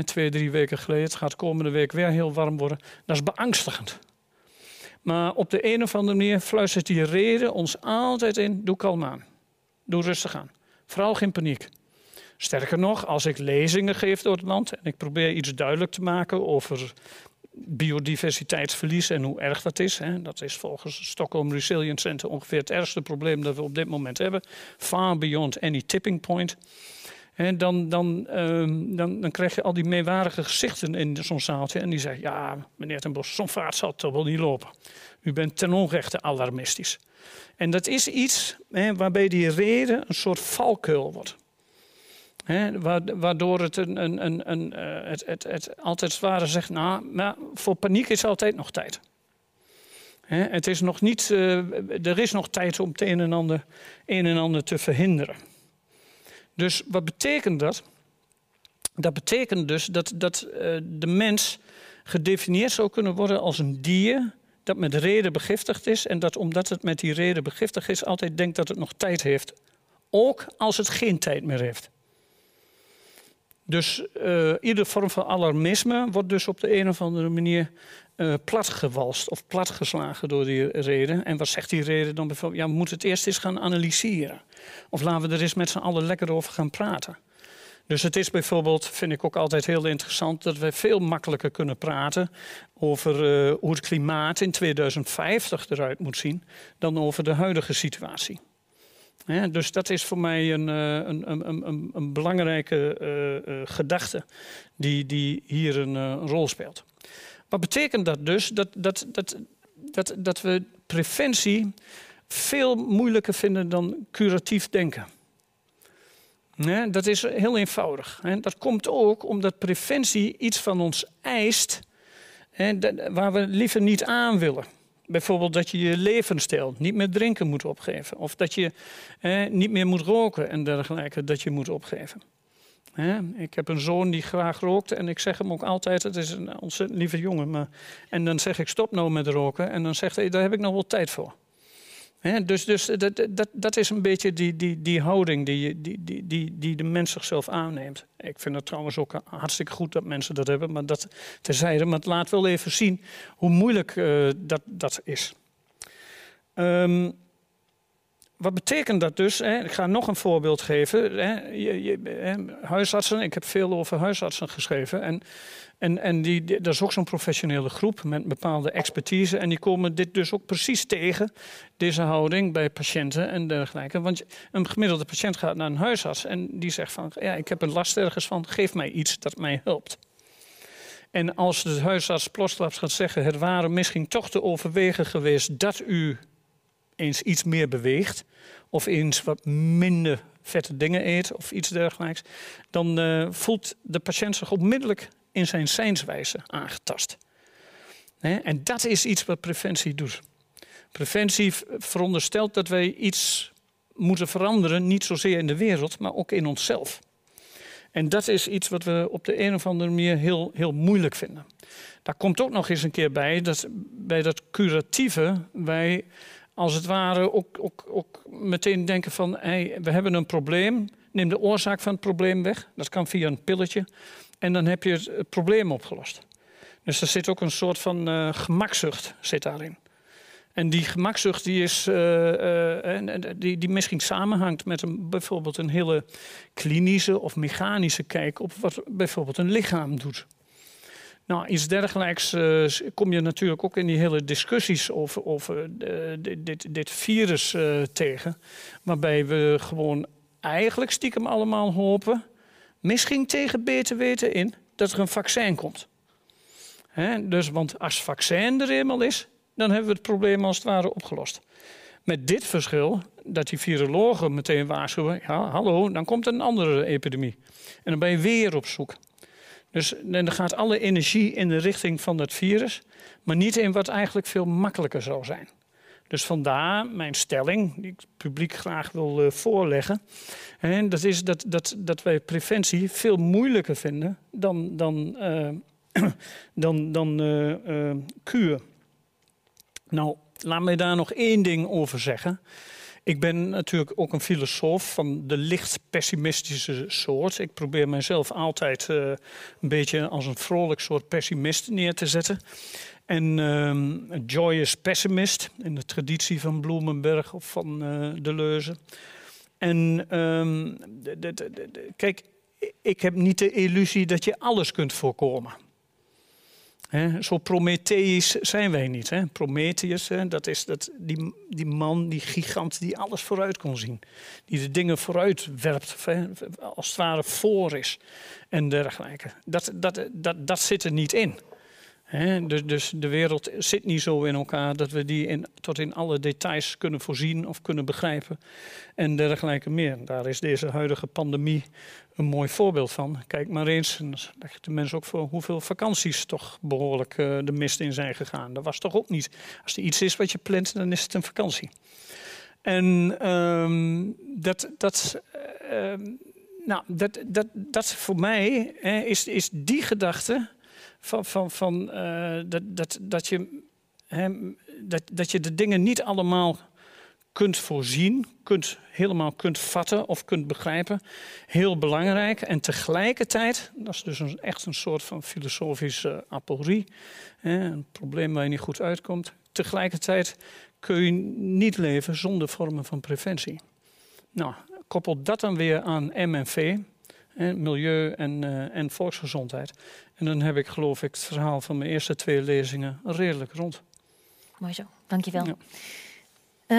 twee, drie weken geleden. Het gaat komende week weer heel warm worden. Dat is beangstigend. Maar op de een of andere manier fluistert die reden ons altijd in: doe kalm aan. Doe rustig aan. Vooral geen paniek. Sterker nog, als ik lezingen geef door het land en ik probeer iets duidelijk te maken over biodiversiteitsverlies en hoe erg dat is. Hè. Dat is volgens het Stockholm Resilience Center ongeveer het ergste probleem dat we op dit moment hebben. Far beyond any tipping point. En dan, dan, um, dan, dan krijg je al die meewarige gezichten in zo'n zaaltje. En die zeggen, ja, meneer Ten Bos, zo'n vaart zal toch wel niet lopen. U bent ten onrechte alarmistisch. En dat is iets hè, waarbij die reden een soort valkuil wordt waardoor het, een, een, een, uh, het, het, het, altijd zware zegt, nou, maar voor paniek is altijd nog tijd. het is nog niet, uh, er is nog tijd om het een en, ander, een en ander te verhinderen. Dus wat betekent dat? Dat betekent dus dat, dat uh, de mens gedefinieerd zou kunnen worden als een dier dat met reden begiftigd is en dat omdat het met die reden begiftigd is altijd denkt dat het nog tijd heeft. Ook als het geen tijd meer heeft. Dus uh, iedere vorm van alarmisme wordt dus op de een of andere manier uh, platgewalst of platgeslagen door die reden. En wat zegt die reden dan bijvoorbeeld? Ja, we moeten het eerst eens gaan analyseren. Of laten we er eens met z'n allen lekker over gaan praten. Dus het is bijvoorbeeld, vind ik ook altijd heel interessant, dat we veel makkelijker kunnen praten over uh, hoe het klimaat in 2050 eruit moet zien, dan over de huidige situatie dus dat is voor mij een, eh, een, een, een, belangrijke uh, uh, gedachte die, die hier een rol speelt. Wat betekent dat dus? Dat, dat, dat, dat, dat we preventie veel moeilijker vinden dan curatief denken. dat is heel eenvoudig. Dat komt ook omdat preventie iets van ons eist waar we liever niet aan willen. Bijvoorbeeld dat je je levensstijl niet meer drinken moet opgeven. Of dat je niet meer moet roken en dergelijke, dat je moet opgeven. ik heb een zoon die graag rookt en ik zeg hem ook altijd, het is een ontzettend lieve jongen. Maar, en dan zeg ik stop nou met roken en dan zegt hij, daar heb ik nog wel tijd voor dus dus dat, dat, dat is een beetje die, die, die houding die, die, die, die, de mens zichzelf aanneemt. Ik vind het trouwens ook hartstikke goed dat mensen dat hebben, maar dat terzijde. Maar het laat wel even zien hoe moeilijk uh, dat, dat is. Um, wat betekent dat dus? Hè? Ik ga nog een voorbeeld geven. Hè? Je, je, hè? Huisartsen, ik heb veel over huisartsen geschreven. En, en, en die, dat is ook zo'n professionele groep met bepaalde expertise. En die komen dit dus ook precies tegen, deze houding bij patiënten en dergelijke. Want een gemiddelde patiënt gaat naar een huisarts en die zegt van... ja, ik heb een last ergens van, geef mij iets dat mij helpt. En als de huisarts plotsklaps gaat zeggen... het waren misschien toch te overwegen geweest dat u eens iets meer beweegt of eens wat minder vette dingen eet of iets dergelijks, dan uh, voelt de patiënt zich onmiddellijk in zijn zijnswijze aangetast. En dat is iets wat preventie doet. Preventie veronderstelt dat wij iets moeten veranderen, niet zozeer in de wereld, maar ook in onszelf. En dat is iets wat we op de een of andere manier heel, heel moeilijk vinden. Daar komt ook nog eens een keer bij dat bij dat curatieve wij als het ware ook, ook, meteen denken van hey, we hebben een probleem, neem de oorzaak van het probleem weg. Dat kan via een pilletje en dan heb je het probleem opgelost. Dus er zit ook een soort van uh, gemakzucht zit daarin. En die gemakzucht die is, uh, uh, die, die misschien samenhangt met een, bijvoorbeeld een hele klinische of mechanische kijk op wat bijvoorbeeld een lichaam doet. Nou, iets dergelijks uh, kom je natuurlijk ook in die hele discussies over, over dit, dit, virus tegen. Waarbij we gewoon eigenlijk stiekem allemaal hopen, misschien tegen beter weten in, dat er een vaccin komt. dus, want als vaccin er eenmaal is, dan hebben we het probleem als het ware opgelost. Met dit verschil dat die virologen meteen waarschuwen: ja, hallo, dan komt een andere epidemie. En dan ben je weer op zoek. Dus dan gaat alle energie in de richting van dat virus, maar niet in wat eigenlijk veel makkelijker zou zijn. Dus vandaar mijn stelling, die ik het publiek graag wil uh, voorleggen. En dat is dat, dat, dat wij preventie veel moeilijker vinden dan, dan, uh, dan, dan uh, kuur. Nou, laat mij daar nog één ding over zeggen. Ik ben natuurlijk ook een filosoof van de licht pessimistische soort. Ik probeer mezelf altijd uh, een beetje als een vrolijk soort pessimist neer te zetten. En uh, joyous pessimist in de traditie van Bloemenberg of van uh, Deleuze. En de, kijk, ik heb niet de illusie dat je alles kunt voorkomen. Zo Prometheus zijn wij niet. He. Prometheus, dat is dat, die, die man, die gigant die alles vooruit kon zien. Die de dingen vooruit werpt, als het ware voor is en dergelijke. Dat, dat, dat, dat zit er niet in. Dus, dus, de wereld zit niet zo in elkaar dat we die in, tot in alle details kunnen voorzien of kunnen begrijpen en dergelijke meer. Daar is deze huidige pandemie een mooi voorbeeld van. Kijk maar eens, en leg de mensen ook voor hoeveel vakanties toch behoorlijk uh, de mist in zijn gegaan. Dat was toch ook niet. Als er iets is wat je plant, dan is het een vakantie. En um, dat, dat, uh, nou, dat, dat, dat voor mij is, is die gedachte van, van, van uh, dat, dat, dat, je, hè, dat, dat je de dingen niet allemaal kunt voorzien, kunt, helemaal kunt vatten of kunt begrijpen. Heel belangrijk. En tegelijkertijd, dat is dus echt een soort van filosofische aporie, hè, een probleem waar je niet goed uitkomt. Tegelijkertijd kun je niet leven zonder vormen van preventie. Nou, koppel dat dan weer aan MNV, hè, milieu en, uh, en volksgezondheid. En dan heb ik, geloof ik, het verhaal van mijn eerste twee lezingen redelijk rond. Mooi zo, dankjewel. Ja.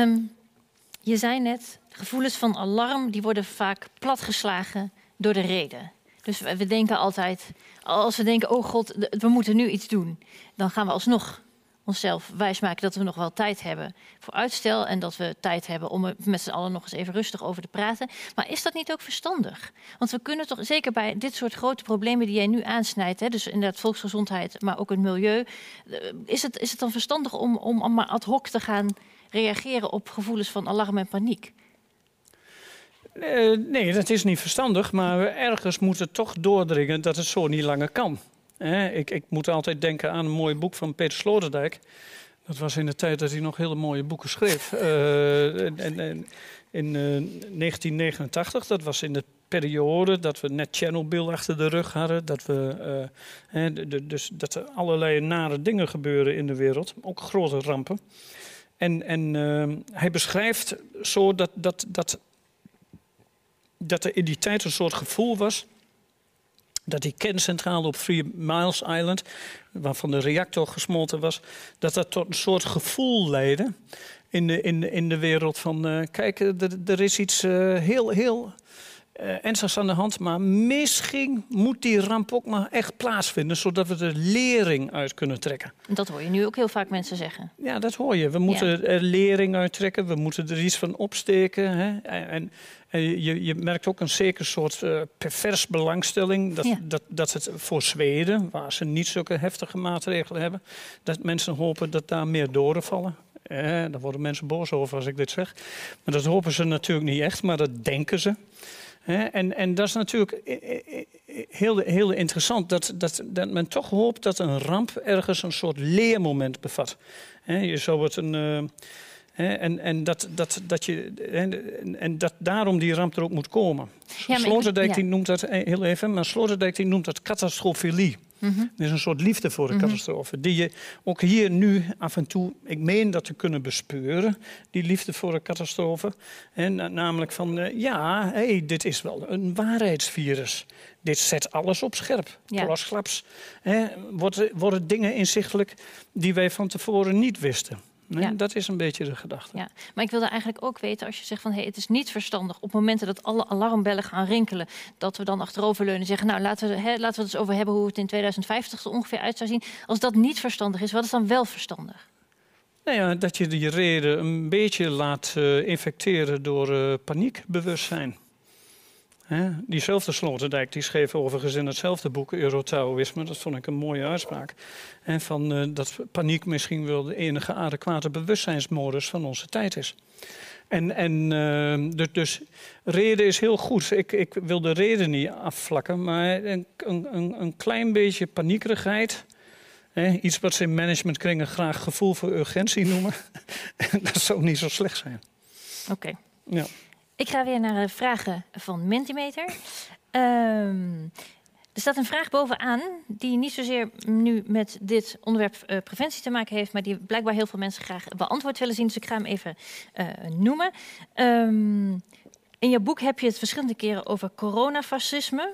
Um, je zei net, gevoelens van alarm die worden vaak platgeslagen door de reden. Dus we denken altijd, als we denken, oh god, we moeten nu iets doen, dan gaan we alsnog onszelf wijsmaken dat we nog wel tijd hebben voor uitstel en dat we tijd hebben om er met z'n allen nog eens even rustig over te praten. Maar is dat niet ook verstandig? Want we kunnen toch zeker bij dit soort grote problemen die jij nu aansnijdt, hè, dus inderdaad volksgezondheid, maar ook het milieu, eh, is het, is het dan verstandig om, om allemaal ad hoc te gaan reageren op gevoelens van alarm en paniek? Uh, nee, dat is niet verstandig, maar ergens moet het toch doordringen dat het zo niet langer kan. Ik, ik, moet altijd denken aan een mooi boek van Peter Sloterdijk. Dat was in de tijd dat hij nog hele mooie boeken schreef. Uh, en, en, in 1989, dat was in de periode dat we net Chernobyl achter de rug hadden. Dat, we, de, dus, dat er allerlei nare dingen gebeuren in de wereld, ook grote rampen. En, en hij beschrijft zo dat, dat, dat, dat er in die tijd een soort gevoel was. Dat die kerncentrale op Three Miles Island, waarvan de reactor gesmolten was, dat dat tot een soort gevoel leidde in de, in, in de wereld van: uh, kijk, er, er is iets uh, heel, heel uh, ernstigs aan de hand. Maar misschien moet die ramp ook maar echt plaatsvinden, zodat we er lering uit kunnen trekken. Dat hoor je nu ook heel vaak mensen zeggen. Ja, dat hoor je. We moeten er lering uit trekken, we moeten er iets van opsteken. Hè? En je, je, merkt ook een zeker soort uh, pervers belangstelling. Dat, dat, dat het voor Zweden, waar ze niet zulke heftige maatregelen hebben, dat mensen hopen dat daar meer doden vallen. Eh, daar worden mensen boos over als ik dit zeg. Maar dat hopen ze natuurlijk niet echt, maar dat denken ze. En, en dat is natuurlijk heel, heel interessant, dat, dat, dat men toch hoopt dat een ramp ergens een soort leermoment bevat. Je zou het een. Uh, en, en, dat, dat, dat je, en, en dat daarom die ramp er ook moet komen. Ja, Sloterdijk die noemt dat, eh, heel even, maar Sloterdijk die noemt dat catastrofilie. Mm -hmm. is een soort liefde voor de mhm. catastrofe. Die je ook hier nu af en toe, ik meen dat te kunnen bespeuren, die liefde voor de catastrofe. En, namelijk van, uh, ja, hey, dit is wel een waarheidsvirus. Dit zet alles op scherp. Ja. Plasklaps. worden, worden dingen inzichtelijk die wij van tevoren niet wisten. Nee, ja. Dat is een beetje de gedachte. Ja. Maar ik wilde eigenlijk ook weten, als je zegt van hey, het is niet verstandig op momenten dat alle alarmbellen gaan rinkelen, dat we dan achteroverleunen en zeggen, nou laten we, hè, laten we het eens over hebben hoe het in 2050 er ongeveer uit zou zien. Als dat niet verstandig is, wat is dan wel verstandig? Nou ja, dat je die reden een beetje laat uh, infecteren door uh, paniekbewustzijn. Hè? Diezelfde Sloterdijk die schreef overigens in hetzelfde boek Eurotaoïsme, dat vond ik een mooie uitspraak. En van uh, dat paniek misschien wel de enige adequate bewustzijnsmodus van onze tijd is. En, en uh, dus, dus, reden is heel goed. Ik, ik wil de reden niet afvlakken, maar een, een, een klein beetje paniekerigheid. Hè, iets wat ze in managementkringen graag gevoel voor urgentie noemen. dat zou niet zo slecht zijn. Oké. Ja. Ik ga weer naar de vragen van Mentimeter. Um, er staat een vraag bovenaan die niet zozeer nu met dit onderwerp uh, preventie te maken heeft, maar die blijkbaar heel veel mensen graag beantwoord willen zien. Dus ik ga hem even uh, noemen. Um, in je boek heb je het verschillende keren over coronafascisme.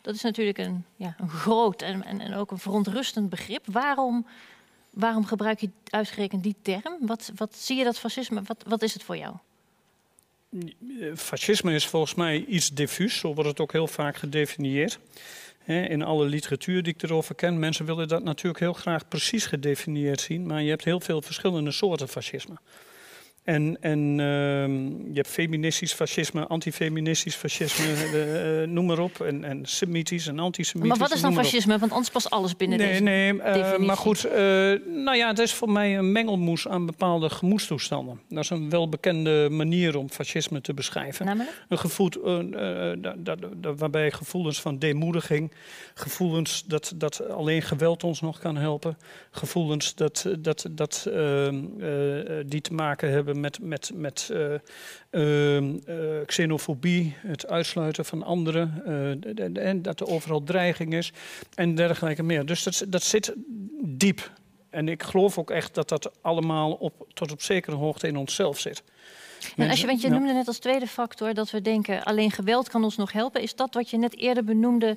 Dat is natuurlijk een, ja, een groot en, en, en, ook een verontrustend begrip. Waarom, waarom gebruik je uitgerekend die term? Wat, wat zie je dat fascisme? Wat, wat is het voor jou? Fascisme is volgens mij iets diffuus, zo wordt het ook heel vaak gedefinieerd. In alle literatuur die ik erover ken, mensen willen dat natuurlijk heel graag precies gedefinieerd zien, maar je hebt heel veel verschillende soorten fascisme. En, en uh, je hebt feministisch fascisme, antifeministisch fascisme, uh, noem maar op. En, en semitisch en antisemitisch. Maar wat is dan fascisme? Want anders past alles binnen nee, deze Nee, uh, maar goed. nou ja, het is voor mij een mengelmoes aan bepaalde gemoedstoestanden. Dat is een welbekende manier om fascisme te beschrijven. Namelijk? Een gevoel, waarbij gevoelens van demoediging, gevoelens dat, dat alleen geweld ons nog kan helpen, gevoelens dat, dat, dat, ehm, die te maken hebben met, met, met uh, uh, xenofobie, het uitsluiten van anderen, uh, en dat er overal dreiging is en dergelijke meer. Dus dat, dat zit diep. En ik geloof ook echt dat dat allemaal op, tot op zekere hoogte in onszelf zit. En als je, want je noemde net als tweede factor dat we denken alleen geweld kan ons nog helpen. Is dat wat je net eerder benoemde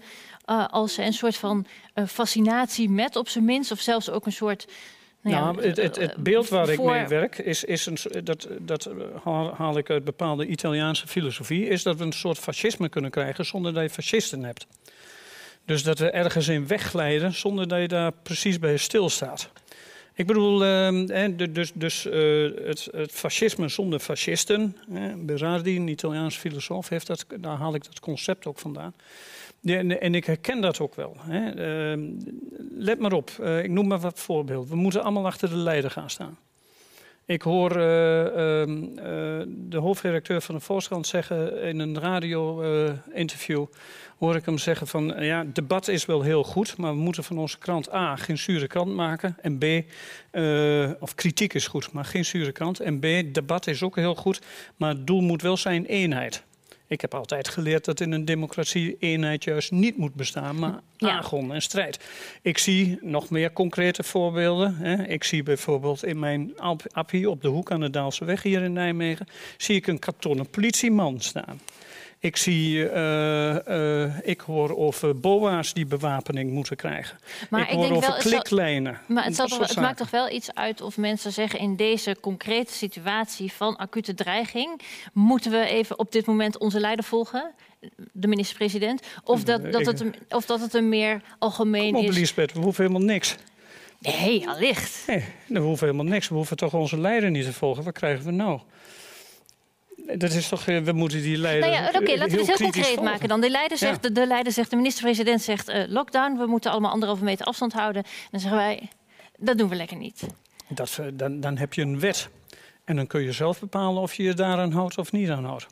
uh, als een soort van uh, fascinatie met op zijn minst? Of zelfs ook een soort nou, het, het, het, beeld waar ik mee werk, is, is een, dat, dat haal ik uit bepaalde Italiaanse filosofie, is dat we een soort fascisme kunnen krijgen zonder dat je fascisten hebt. Dus dat we ergens in wegglijden zonder dat je daar precies bij stilstaat. Ik bedoel, uh, dus, dus uh, het, het, fascisme zonder fascisten. Berardi, een Italiaans filosoof, heeft dat, daar haal ik dat concept ook vandaan. Ja, en ik herken dat ook wel. Hè. Uh, let maar op, uh, ik noem maar wat voorbeeld. We moeten allemaal achter de leider gaan staan. Ik hoor uh, de hoofdredacteur van de Volkskrant zeggen in een radio-interview... hoor ik hem zeggen van, ja, debat is wel heel goed... maar we moeten van onze krant A, geen zure krant maken... en B, of kritiek is goed, maar geen zure krant... en B, debat is ook heel goed, maar het doel moet wel zijn eenheid... Ik heb altijd geleerd dat in een democratie eenheid juist niet moet bestaan, maar ja. en strijd. Ik zie nog meer concrete voorbeelden. Hè. Ik zie bijvoorbeeld in mijn appie op de hoek aan de Daalse weg hier in Nijmegen, zie ik een kartonnen politieman staan. Ik, zie, uh, uh, ik hoor over boa's die bewapening moeten krijgen. Maar ik, ik hoor over wel, kliklijnen. maar het, toch, het maakt toch wel iets uit of mensen zeggen... in deze concrete situatie van acute dreiging... moeten we even op dit moment onze leider volgen? de minister-president? Of, dat, dat het, een- of dat het een meer algemeen op, is? Lisbeth, we hoeven helemaal niks. Nee, allicht. Nee, we hoeven helemaal niks. We hoeven toch onze leider niet te volgen. Wat krijgen we nou? Dat is toch, eh, we moeten die leider. Nou ja, oké, laten we het heel concreet volgen. maken dan. De leider zegt, de, de leider zegt, de minister-president zegt eh, lockdown. We moeten allemaal anderhalve meter afstand houden. Dan zeggen wij, dat doen we lekker niet. Dat, eh, dan, dan heb je een wet. En dan kun je zelf bepalen of je je daaraan houdt of niet aan houdt.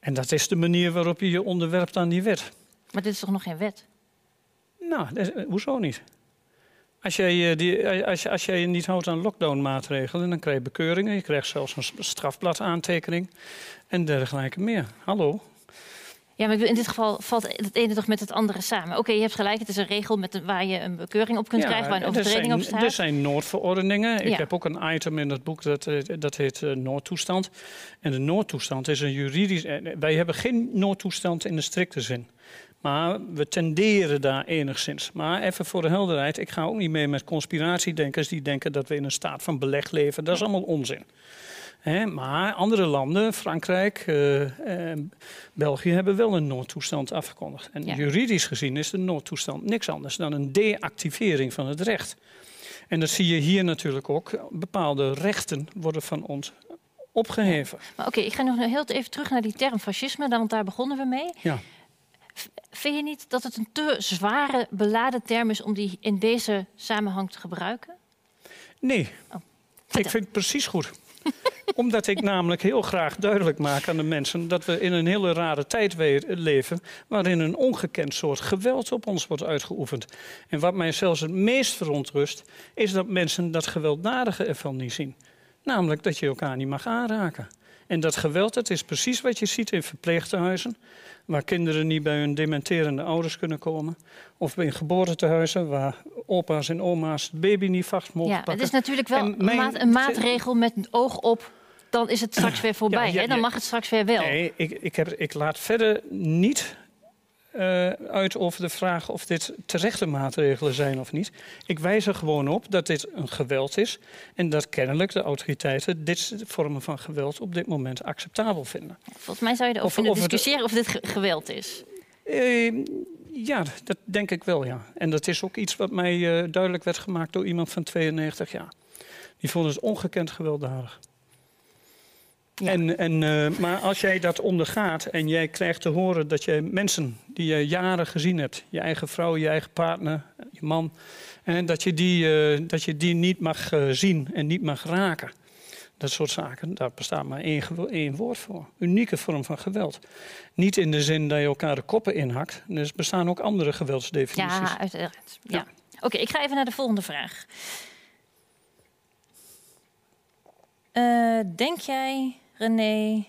En dat is de manier waarop je je onderwerpt aan die wet. Maar dit is toch nog geen wet? Nou, dat hoezo niet? Als jij, eh, die, eh, als, je- als jij je niet houdt aan lockdown-maatregelen, dan krijg je bekeuringen. Je krijgt zelfs een s- strafbladaantekening en dergelijke meer. Hallo? Ja, maar in dit geval valt het ene toch met het andere samen. Oké, je hebt gelijk, het is een regel met een, waar je een bekeuring op kunt krijgen, waar een er overtreding zijn, op staat. Er zijn noodverordeningen. Ik heb ook een item in het boek dat, eh, dat heet noodtoestand. En de noodtoestand is een juridisch... Wij hebben geen noodtoestand in de strikte zin. Maar we tenderen daar enigszins. Maar even voor de helderheid, ik ga ook niet mee met conspiratiedenkers die denken dat we in een staat van beleg leven. Dat is allemaal onzin. Maar andere landen, Frankrijk, eh, België, hebben wel een noodtoestand afgekondigd. En Ja. juridisch gezien is de noodtoestand niks anders dan een deactivering van het recht. En dat zie je hier natuurlijk ook. Bepaalde rechten worden van ons opgeheven. Maar oké, ik ga nog heel even terug naar die term fascisme, want daar begonnen we mee. Ja. Vind je niet dat het een te zware, beladen term is om die in deze samenhang te gebruiken? Nee, Oh, ik vind het precies goed. Omdat ik namelijk heel graag duidelijk maak aan de mensen dat we in een hele rare tijd leven. waarin een ongekend soort geweld op ons wordt uitgeoefend. En wat mij zelfs het meest verontrust, is dat mensen dat gewelddadige ervan niet zien. Namelijk dat je elkaar niet mag aanraken. En dat geweld, dat is precies wat je ziet in verpleegtehuizen. Waar kinderen niet bij hun dementerende ouders kunnen komen. Of in geboortehuizen waar opa's en oma's het baby niet vast mogen Ja, pakken. het is natuurlijk wel En een, mijn- maat- een maatregel met een oog op. Dan is het straks weer voorbij. Ja, ja, hè? Dan mag het straks weer wel. Nee, ik, ik, heb, ik laat verder niet eh, uit over de vraag of dit terechte maatregelen zijn of niet. Ik wijs er gewoon op dat dit een geweld is. En dat kennelijk de autoriteiten dit vormen van geweld op dit moment acceptabel vinden. Volgens mij zou je erover kunnen discussiëren of dit ge- geweld is. Eh, ja, dat denk ik wel, ja. En dat is ook iets wat mij eh, duidelijk werd gemaakt door iemand van 92 jaar. Die vond het ongekend gewelddadig. Ja. En, en, eh, maar als jij dat ondergaat en jij krijgt te horen dat jij mensen die je jaren gezien hebt, je eigen vrouw, je eigen partner, je man, en dat je die, eh, dat je die niet mag eh, zien en niet mag raken. Dat soort zaken, daar bestaat maar één, één woord voor. Unieke vorm van geweld. Niet in de zin dat je elkaar de koppen inhakt. Dus er bestaan ook andere geweldsdefinities. Ja, uiteraard. Ja. Ja. Oké, ik ga even naar de volgende vraag. Denk jij, René,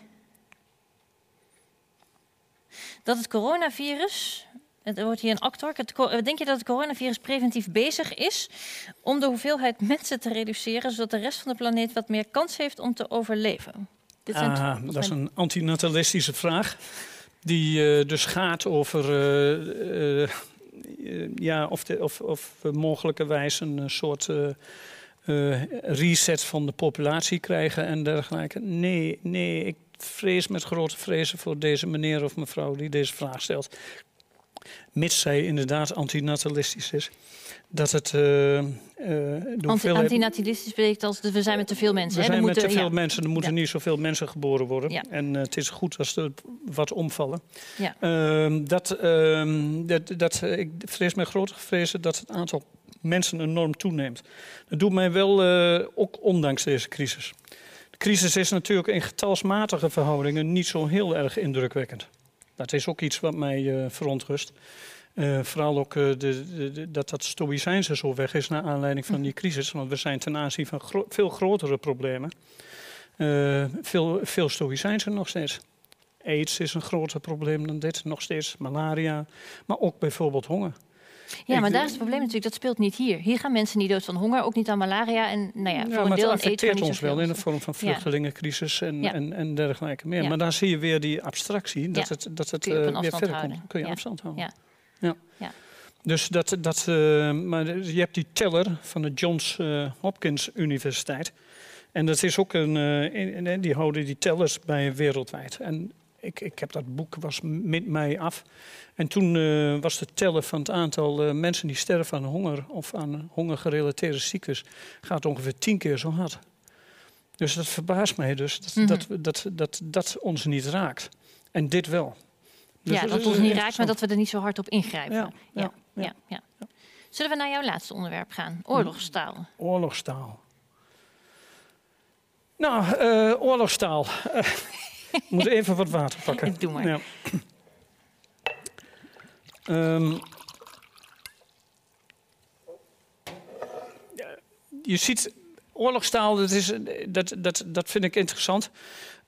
dat het coronavirus. Er wordt hier een actor. Het, eh, denk je dat het coronavirus preventief bezig is om de hoeveelheid mensen te reduceren, zodat de rest van de planeet wat meer kans heeft om te overleven? Dit Ah, dat is een antinatalistische vraag. Die eh, dus gaat over eh, ja, of, de, of, of we mogelijkerwijs een soort eh, reset van de populatie krijgen en dergelijke. Nee, nee, ik vrees met grote vrezen voor deze meneer of mevrouw die deze vraag stelt. Mits zij inderdaad antinatalistisch is. Dat het. eh, de Anti- Antinatalistisch betekent als we zijn met te veel mensen. we hè? Zijn met te veel ja. mensen, er moeten Ja. niet zoveel mensen geboren worden. Ja. En het is goed als er wat omvallen. Ja. Ehm, dat, ehm, dat, dat, eh, ik vrees met grote vrezen dat het aantal mensen enorm toeneemt. Dat doet mij wel, eh, ook ondanks deze crisis. De crisis is natuurlijk in getalsmatige verhoudingen niet zo heel erg indrukwekkend. Dat is ook iets wat mij eh, verontrust. Eh, vooral ook eh, de, de- dat dat stoïcijnse zo weg is naar aanleiding van die crisis. Want we zijn ten aanzien van veel grotere problemen. veel, veel stoïcijnse nog steeds. AIDS is een groter probleem dan dit, nog steeds. Malaria, maar ook bijvoorbeeld honger. Ja, maar daar is het probleem natuurlijk, dat speelt niet hier. Hier gaan mensen niet dood van honger, ook niet aan malaria. En nou ja, voor een deel het affecteert ons wel in de vorm van vluchtelingencrisis en, Ja. en, en dergelijke meer. Ja. Maar daar zie je weer die abstractie, dat het, dat het eh, weer verder houden. komt. Kun je afstand houden. Ja. Dus dat, dat, eh, maar je hebt die teller van de Johns eh, Hopkins Universiteit. En dat is ook een, in- in- die houden die tellers bij wereldwijd. En ik, ik heb dat boek, was met mij af. En toen uh, was de tellen van het aantal uh, mensen die sterven aan honger of aan hongergerelateerde ziektes gaat ongeveer tien keer zo hard. Dus dat verbaast mij dus dat, mm -hmm. dat, dat, dat, dat ons niet raakt. En dit wel. Dus ja, dat, dat ons niet raakt, maar dat we er niet zo hard op ingrijpen. Ja, ja, ja, ja, ja. Zullen we naar jouw laatste onderwerp gaan? Oorlogstaal. Oorlogstaal. Nou, uh, oorlogstaal. Ik moet even wat water pakken. Doe maar. Ja. Um, je ziet, oorlogstaal, dat, is, dat, dat, dat vind ik interessant.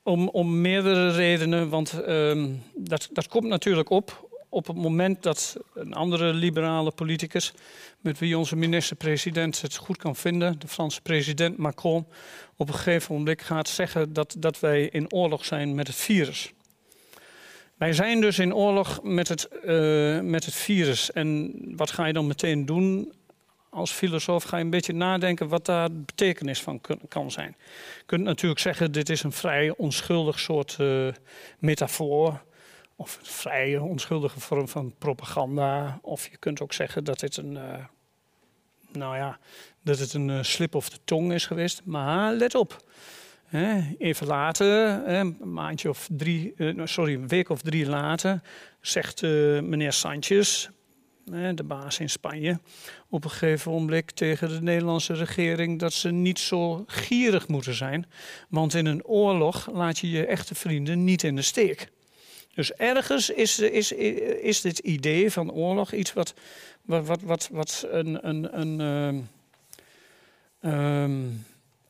Om, om meerdere redenen. Want um, dat, dat komt natuurlijk op op het moment dat een andere liberale politicus, met wie onze minister-president het goed kan vinden, de Franse president Macron, op een gegeven moment gaat zeggen dat, dat wij in oorlog zijn met het virus. Wij zijn dus in oorlog met het, uh, met het virus. En wat ga je dan meteen doen? Als filosoof ga je een beetje nadenken wat daar de betekenis van kan zijn. Je kunt natuurlijk zeggen, dit is een vrij onschuldig soort uh, metafoor of een vrije, onschuldige vorm van propaganda. Of je kunt ook zeggen dat dit een, uh, nou ja, dat het een uh, slip of de tong is geweest. Maar let op. Even later, een maandje of drie, uh, sorry, een week of drie later, zegt meneer Sanchez, de baas in Spanje, op een gegeven moment tegen de Nederlandse regering dat ze niet zo gierig moeten zijn. Want in een oorlog laat je je echte vrienden niet in de steek. Dus ergens is, is, is dit idee van oorlog iets wat, wat, wat, wat, een, een, een, um,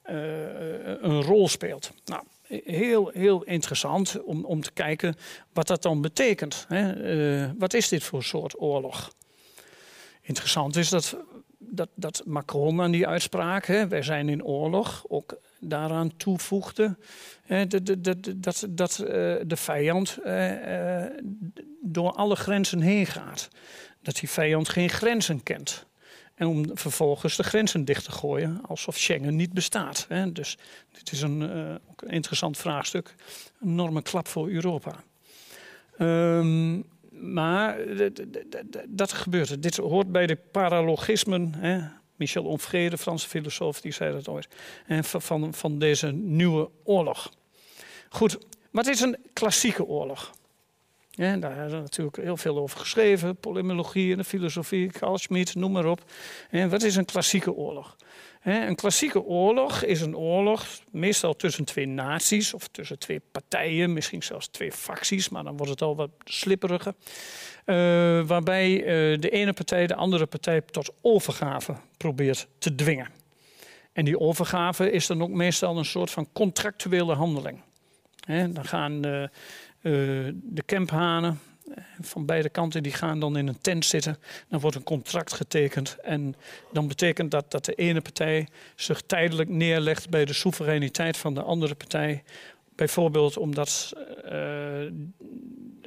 uh, een rol speelt. Nou, heel, heel interessant om, om te kijken wat dat dan betekent. Hè? Uh, wat is dit voor soort oorlog? Interessant is dat, dat, dat Macron aan die uitspraak, hè, wij zijn in oorlog, ook daaraan toevoegde dat, dat eh, de vijand eh, eh, door alle grenzen heen gaat. Dat die vijand geen grenzen kent. En om vervolgens de grenzen dicht te gooien, alsof Schengen niet bestaat. Dus dit is een, een interessant vraagstuk. Een enorme klap voor Europa. Um, maar dat gebeurt. Dit hoort bij de paralogismen. Michel Onvrede, de Franse filosoof, die zei dat ooit. En van, van deze nieuwe oorlog. Goed, wat is een klassieke oorlog? Ja, daar hebben we natuurlijk heel veel over geschreven. Polymologie en de filosofie, Carl Schmitt, noem maar op. En wat is een klassieke oorlog? Een klassieke oorlog is een oorlog, meestal tussen twee naties of tussen twee partijen, misschien zelfs twee facties, maar dan wordt het al wat slipperiger. Uh, waarbij uh, de ene partij de andere partij tot overgave probeert te dwingen. En die overgave is dan ook meestal een soort van contractuele handeling. Dan gaan uh, de kemphanen, van beide kanten die gaan dan in een tent zitten. Dan wordt een contract getekend. En dan betekent dat dat de ene partij zich tijdelijk neerlegt bij de soevereiniteit van de andere partij. Bijvoorbeeld omdat uh,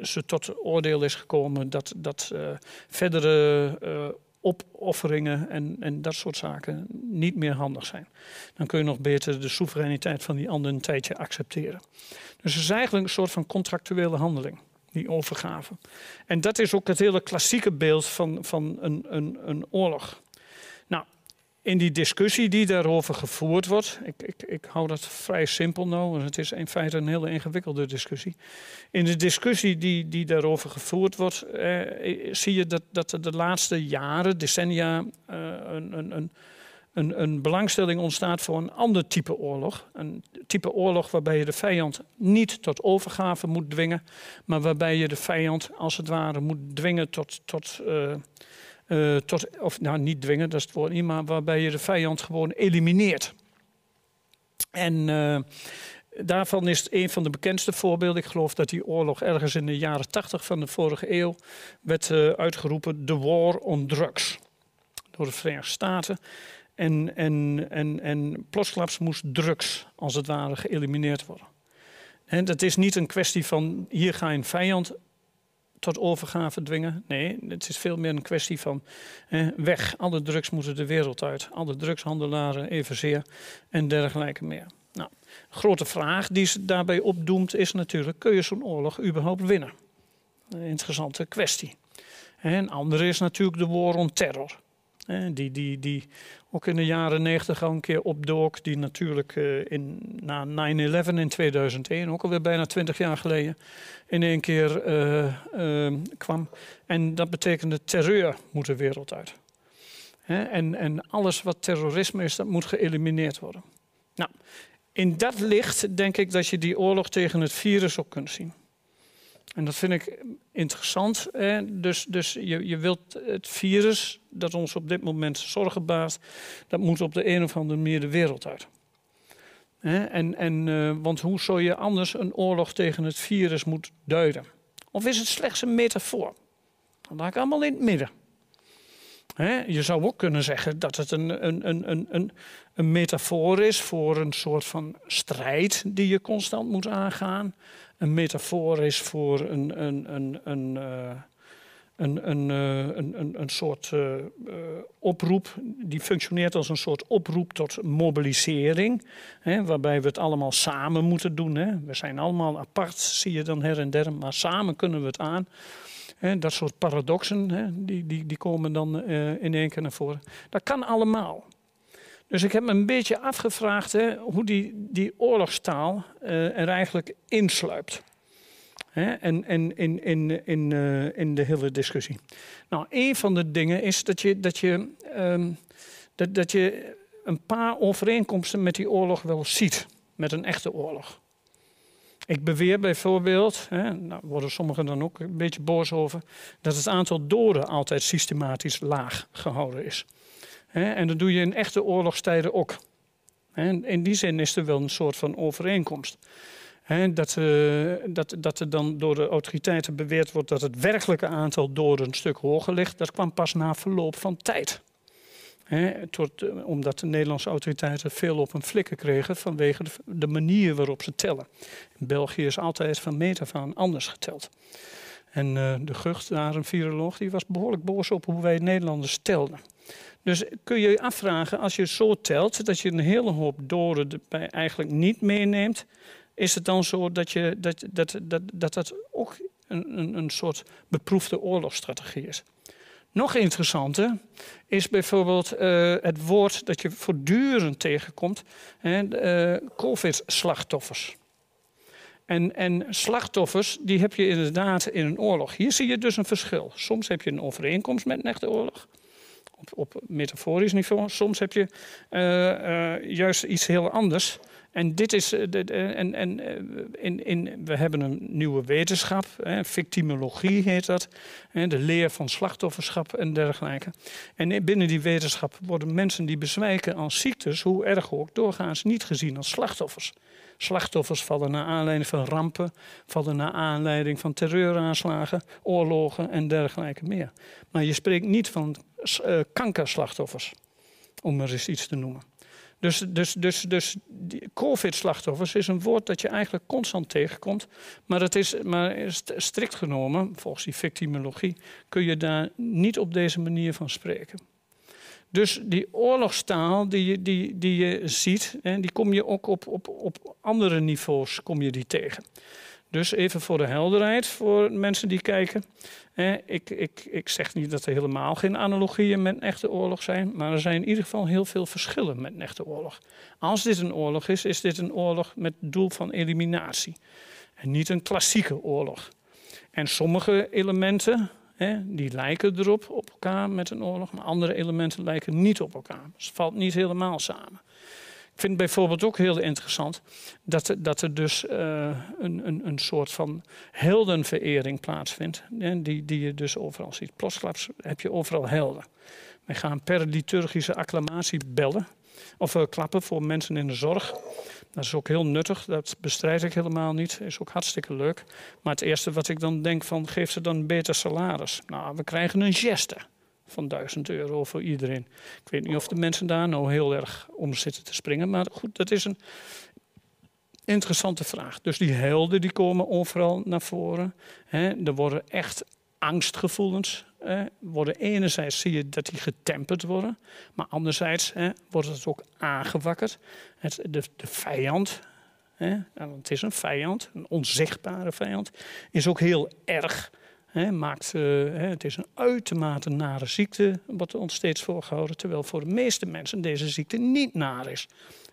ze tot oordeel is gekomen dat, dat uh, verdere uh, opofferingen en, en dat soort zaken niet meer handig zijn. Dan kun je nog beter de soevereiniteit van die andere een tijdje accepteren. Dus het is eigenlijk een soort van contractuele handeling die overgave. En dat is ook het hele klassieke beeld van, van een, een, een oorlog. Nou, in die discussie die daarover gevoerd wordt, ik, ik, ik hou dat vrij simpel nou, want het is in feite een hele ingewikkelde discussie. In de discussie die, die daarover gevoerd wordt, eh, zie je dat, dat de laatste jaren, decennia, eh, een, een, een een, een, belangstelling ontstaat voor een ander type oorlog. Een type oorlog waarbij je de vijand niet tot overgave moet dwingen, maar waarbij je de vijand als het ware moet dwingen tot, tot, uh, uh, tot of nou niet dwingen, dat is het woord niet, maar waarbij je de vijand gewoon elimineert. En uh, daarvan is een van de bekendste voorbeelden. Ik geloof dat die oorlog ergens in de jaren 80 van de vorige eeuw werd uitgeroepen: The War on Drugs. Door de Verenigde Staten. En, en, en, en plotsklaps moest drugs, als het ware, geëlimineerd worden. En dat is niet een kwestie van hier ga je een vijand tot overgave dwingen. Nee, het is veel meer een kwestie van weg. Alle drugs moeten de wereld uit. Alle drugshandelaren evenzeer en dergelijke meer. Nou, grote vraag die ze daarbij opdoemt is natuurlijk: kun je zo'n oorlog überhaupt winnen? Een interessante kwestie. En andere is natuurlijk de war on terror. Die, die, die ook in de jaren negentig al een keer opdook. Die natuurlijk uh, in, na 9-11 in 2001, ook alweer bijna 20 jaar geleden, in één keer uh, uh, kwam. En dat betekende terreur moet de wereld uit. En, en alles wat terrorisme is, dat moet geëlimineerd worden. Nou, in dat licht denk ik dat je die oorlog tegen het virus ook kunt zien. En dat vind ik interessant. Dus, dus je, je wilt het virus dat ons op dit moment zorgen baart, dat moet op de een of andere manier de wereld uit. En, en, uh, want hoe zou je anders een oorlog tegen het virus moeten duiden? Of is het slechts een metafoor? Dan laat ik allemaal in het midden. Je zou ook kunnen zeggen dat het een, een, een, een, een metafoor is voor een soort van strijd die je constant moet aangaan een metafoor is voor een, een, een, een, uh, een, een, uh, een, een, een soort uh, oproep. Die functioneert als een soort oproep tot mobilisering. Hè, waarbij we het allemaal samen moeten doen. Hè. We zijn allemaal apart, zie je dan her en der. Maar samen kunnen we het aan. Dat soort paradoxen, die, die, die komen dan in één keer naar voren. Dat kan allemaal. Dus ik heb me een beetje afgevraagd hè, hoe die, die oorlogstaal uh, er eigenlijk insluipt. Hè, en, en in, in, in, uh, in de hele discussie. Nou, een van de dingen is dat je, dat je, um, dat, dat je een paar overeenkomsten met die oorlog wel ziet. Met een echte oorlog. Ik beweer bijvoorbeeld, hè, nou worden sommigen dan ook een beetje boos over, dat het aantal doden altijd systematisch laag gehouden is. En dat doe je in echte oorlogstijden ook. In die zin is er wel een soort van overeenkomst. Dat, uh, dat, dat er dan door de autoriteiten beweerd wordt dat het werkelijke aantal doden een stuk hoger ligt, dat kwam pas na verloop van tijd. uh, omdat de Nederlandse autoriteiten veel op hun flikken kregen vanwege de, manier waarop ze tellen. In België is altijd van meet af aan anders geteld. En uh, de Gucht, daar een viroloog, die was behoorlijk boos op hoe wij Nederlanders telden. Dus kun je je afvragen, als je zo telt, dat je een hele hoop doden eigenlijk niet meeneemt, is het dan zo dat je, dat, dat, dat, dat, dat ook een, een, soort beproefde oorlogsstrategie is? Nog interessanter is bijvoorbeeld uh, het woord dat je voortdurend tegenkomt, uh, COVID-slachtoffers. En, en, slachtoffers, die heb je inderdaad in een oorlog. Hier zie je dus een verschil. Soms heb je een overeenkomst met een echte oorlog op, metaforisch niveau. Soms heb je uh, uh, juist iets heel anders. En dit is. Uh, de, en, en in, in, we hebben een nieuwe wetenschap, hè, victimologie heet dat. Hè, de leer van slachtofferschap en dergelijke. En binnen die wetenschap worden mensen die bezwijken aan ziektes, hoe erg ook, doorgaans niet gezien als slachtoffers. Slachtoffers vallen naar aanleiding van rampen, vallen naar aanleiding van terreuraanslagen, oorlogen en dergelijke meer. Maar je spreekt niet van uh, kankerslachtoffers, om maar eens iets te noemen. Dus, dus, dus, dus COVID-slachtoffers is een woord dat je eigenlijk constant tegenkomt. Maar, het is, maar strikt genomen, volgens die victimologie, kun je daar niet op deze manier van spreken. Dus die oorlogstaal die je, die, die je ziet, hè, die kom je ook op, op, op andere niveaus kom je die tegen. Dus even voor de helderheid, voor mensen die kijken. ik, ik, ik zeg niet dat er helemaal geen analogieën met een echte oorlog zijn, maar er zijn in ieder geval heel veel verschillen met een echte oorlog. Als dit een oorlog is, is dit een oorlog met doel van eliminatie. En niet een klassieke oorlog. En sommige elementen, die lijken erop op elkaar met een oorlog, maar andere elementen lijken niet op elkaar. Dus het valt niet helemaal samen. Ik vind bijvoorbeeld ook heel interessant dat, dat er dus uh, een, een, een soort van heldenverering plaatsvindt. Die, die je dus overal ziet. Plotsklaps heb je overal helden. Wij gaan per liturgische acclamatie bellen. Of uh, klappen voor mensen in de zorg. Dat is ook heel nuttig, dat bestrijd ik helemaal niet. Is ook hartstikke leuk. Maar het eerste wat ik dan denk van, geef ze dan beter salaris. Nou, we krijgen een geste van 1000 euro voor iedereen. Ik weet niet of de mensen daar nou heel erg om zitten te springen. Maar goed, dat is een interessante vraag. Dus die helden die komen overal naar voren. er worden echt angstgevoelens eh, worden enerzijds zie je dat die getemperd worden, maar anderzijds eh, wordt het ook aangewakkerd. Het, de, de vijand, eh, het is een vijand, een onzichtbare vijand, is ook heel erg. Het is een uitermate nare ziekte, wordt ons steeds voorgehouden, terwijl voor de meeste mensen deze ziekte niet naar is.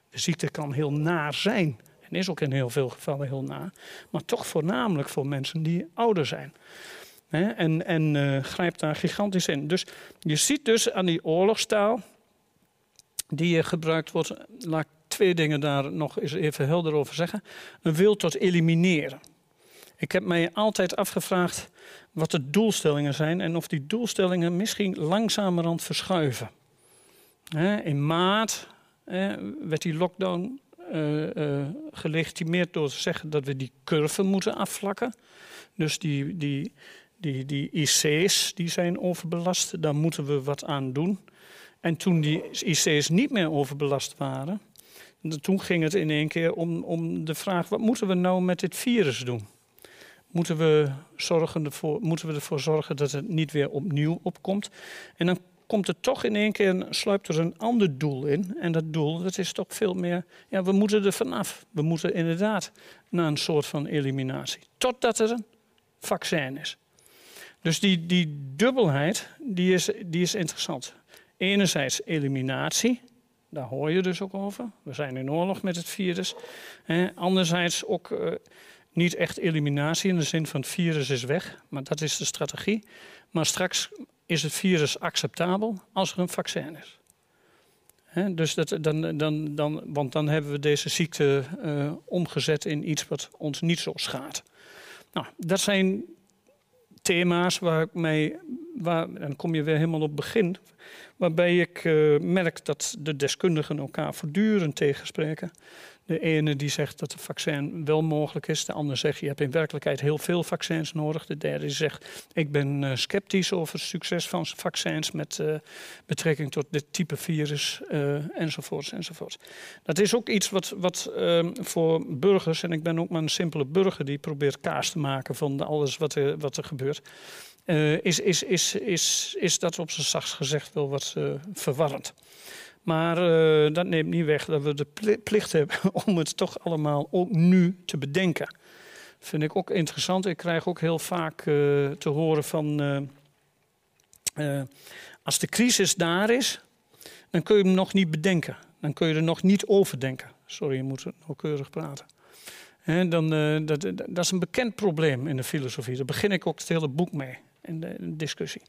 De ziekte kan heel naar zijn en is ook in heel veel gevallen heel naar, maar toch voornamelijk voor mensen die ouder zijn. En en uh, grijpt daar gigantisch in. Dus je ziet dus aan die oorlogstaal die gebruikt wordt, laat ik twee dingen daar nog eens even helder over zeggen. Een wil tot elimineren. Ik heb mij altijd afgevraagd wat de doelstellingen zijn en of die doelstellingen misschien langzamerhand verschuiven. In maart werd die lockdown uh, uh, gelegitimeerd door te zeggen dat we die curve moeten afvlakken. Dus die, die, die, die IC's die zijn overbelast, daar moeten we wat aan doen. En toen die IC's niet meer overbelast waren, toen ging het in één keer om, om de vraag: wat moeten we nou met dit virus doen? Moeten we, zorgen ervoor, moeten we ervoor zorgen dat het niet weer opnieuw opkomt. En dan komt er toch in één keer, sluipt er een ander doel in. En dat doel, dat is toch veel meer, ja, we moeten er vanaf. We moeten inderdaad naar een soort van eliminatie. Totdat er een vaccin is. Dus die, die dubbelheid, die is, die is interessant. Enerzijds eliminatie, daar hoor je dus ook over. We zijn in oorlog met het virus. anderzijds ook... Uh, niet echt eliminatie in de zin van het virus is weg, maar dat is de strategie. Maar straks is het virus acceptabel als er een vaccin is. dus dat, dan, dan, dan, want dan hebben we deze ziekte uh, omgezet in iets wat ons niet zo schaadt. Nou, dat zijn thema's waar ik waar, dan kom je weer helemaal op begin, waarbij ik uh, merk dat de deskundigen elkaar voortdurend tegenspreken. De ene die zegt dat een vaccin wel mogelijk is. De ander zegt je hebt in werkelijkheid heel veel vaccins nodig. De derde zegt ik ben uh, sceptisch over het succes van vaccins met uh, betrekking tot dit type virus uh, enzovoorts enzovoorts. Dat is ook iets wat, wat ehm, voor burgers, en ik ben ook maar een simpele burger die probeert kaas te maken van alles wat er, wat er gebeurt. is, is, is, is, is dat op zijn zachtst gezegd wel wat verwarrend. Maar uh, dat neemt niet weg dat we de plicht hebben om het toch allemaal ook nu te bedenken. Vind ik ook interessant. Ik krijg ook heel vaak uh, te horen van. Uh, als de crisis daar is, dan kun je hem nog niet bedenken. Dan kun je er nog niet over denken. Sorry, je moet nauwkeurig praten. Dan, dat, dat is een bekend probleem in de filosofie. Daar begin ik ook het hele boek mee in de, discussie.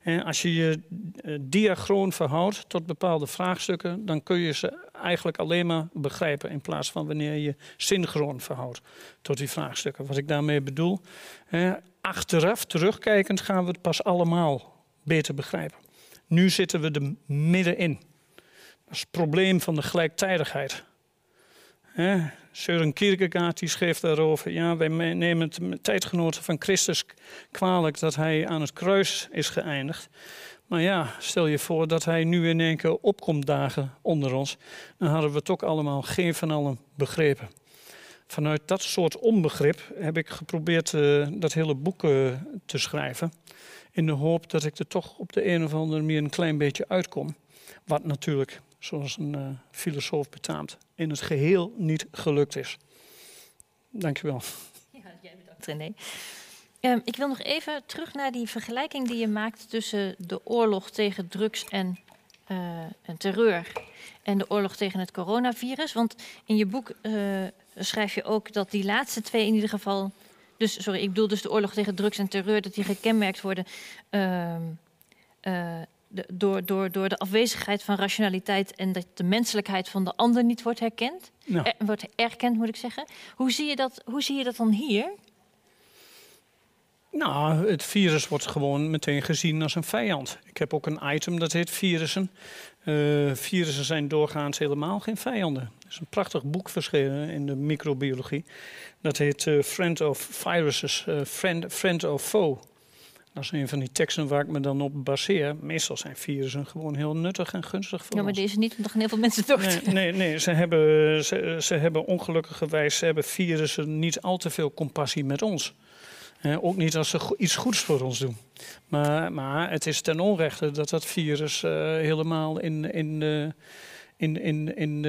En als je je uh, diachroon verhoudt tot bepaalde vraagstukken, dan kun je ze eigenlijk alleen maar begrijpen in plaats van wanneer je synchroon verhoudt tot die vraagstukken. Wat ik daarmee bedoel, achteraf, terugkijkend, gaan we het pas allemaal beter begrijpen. Nu zitten we er middenin. Dat is het probleem van de gelijktijdigheid. Søren Kierkegaard die schreef daarover. Ja, wij nemen het tijdgenoten van Christus kwalijk dat hij aan het kruis is geëindigd. Maar ja, stel je voor dat hij nu in één keer opkomt dagen onder ons. Dan hadden we het allemaal geen van allen begrepen. Vanuit dat soort onbegrip heb ik geprobeerd uh, dat hele boek uh, te schrijven. In de hoop dat ik er toch op de een of andere manier een klein beetje uitkom. Wat natuurlijk zoals een uh, filosoof betaamt, in het geheel niet gelukt is. Dankjewel. Ja, jij bedankt René. Um, ik wil nog even terug naar die vergelijking die je maakt tussen de oorlog tegen drugs en, uh, en terreur en de oorlog tegen het coronavirus. Want in je boek uh, schrijf je ook dat die laatste twee in ieder geval. Dus, sorry, ik bedoel dus de oorlog tegen drugs en terreur, dat die gekenmerkt worden uh, de, door, door, door de afwezigheid van rationaliteit en dat de menselijkheid van de ander niet wordt herkend. Er, wordt erkend, moet ik zeggen. Hoe zie, je dat, hoe zie je dat dan hier? Nou, het virus wordt gewoon meteen gezien als een vijand. Ik heb ook een item dat heet virussen. Uh, virussen zijn doorgaans helemaal geen vijanden. Er is een prachtig boek verschenen in de microbiologie. Dat heet uh, Friend of Viruses, uh, friend, friend of Foe. Dat is een van die teksten waar ik me dan op baseer. Meestal zijn virussen gewoon heel nuttig en gunstig voor Ja, maar ons. deze niet, omdat heel veel mensen dood nee, nee, nee, ze hebben, ze, ze hebben ongelukkigerwijs ze hebben virussen niet al te veel compassie met ons. ook niet als ze iets goeds voor ons doen. Maar, maar het is ten onrechte dat dat virus uh, helemaal in, in, uh, in, in, in,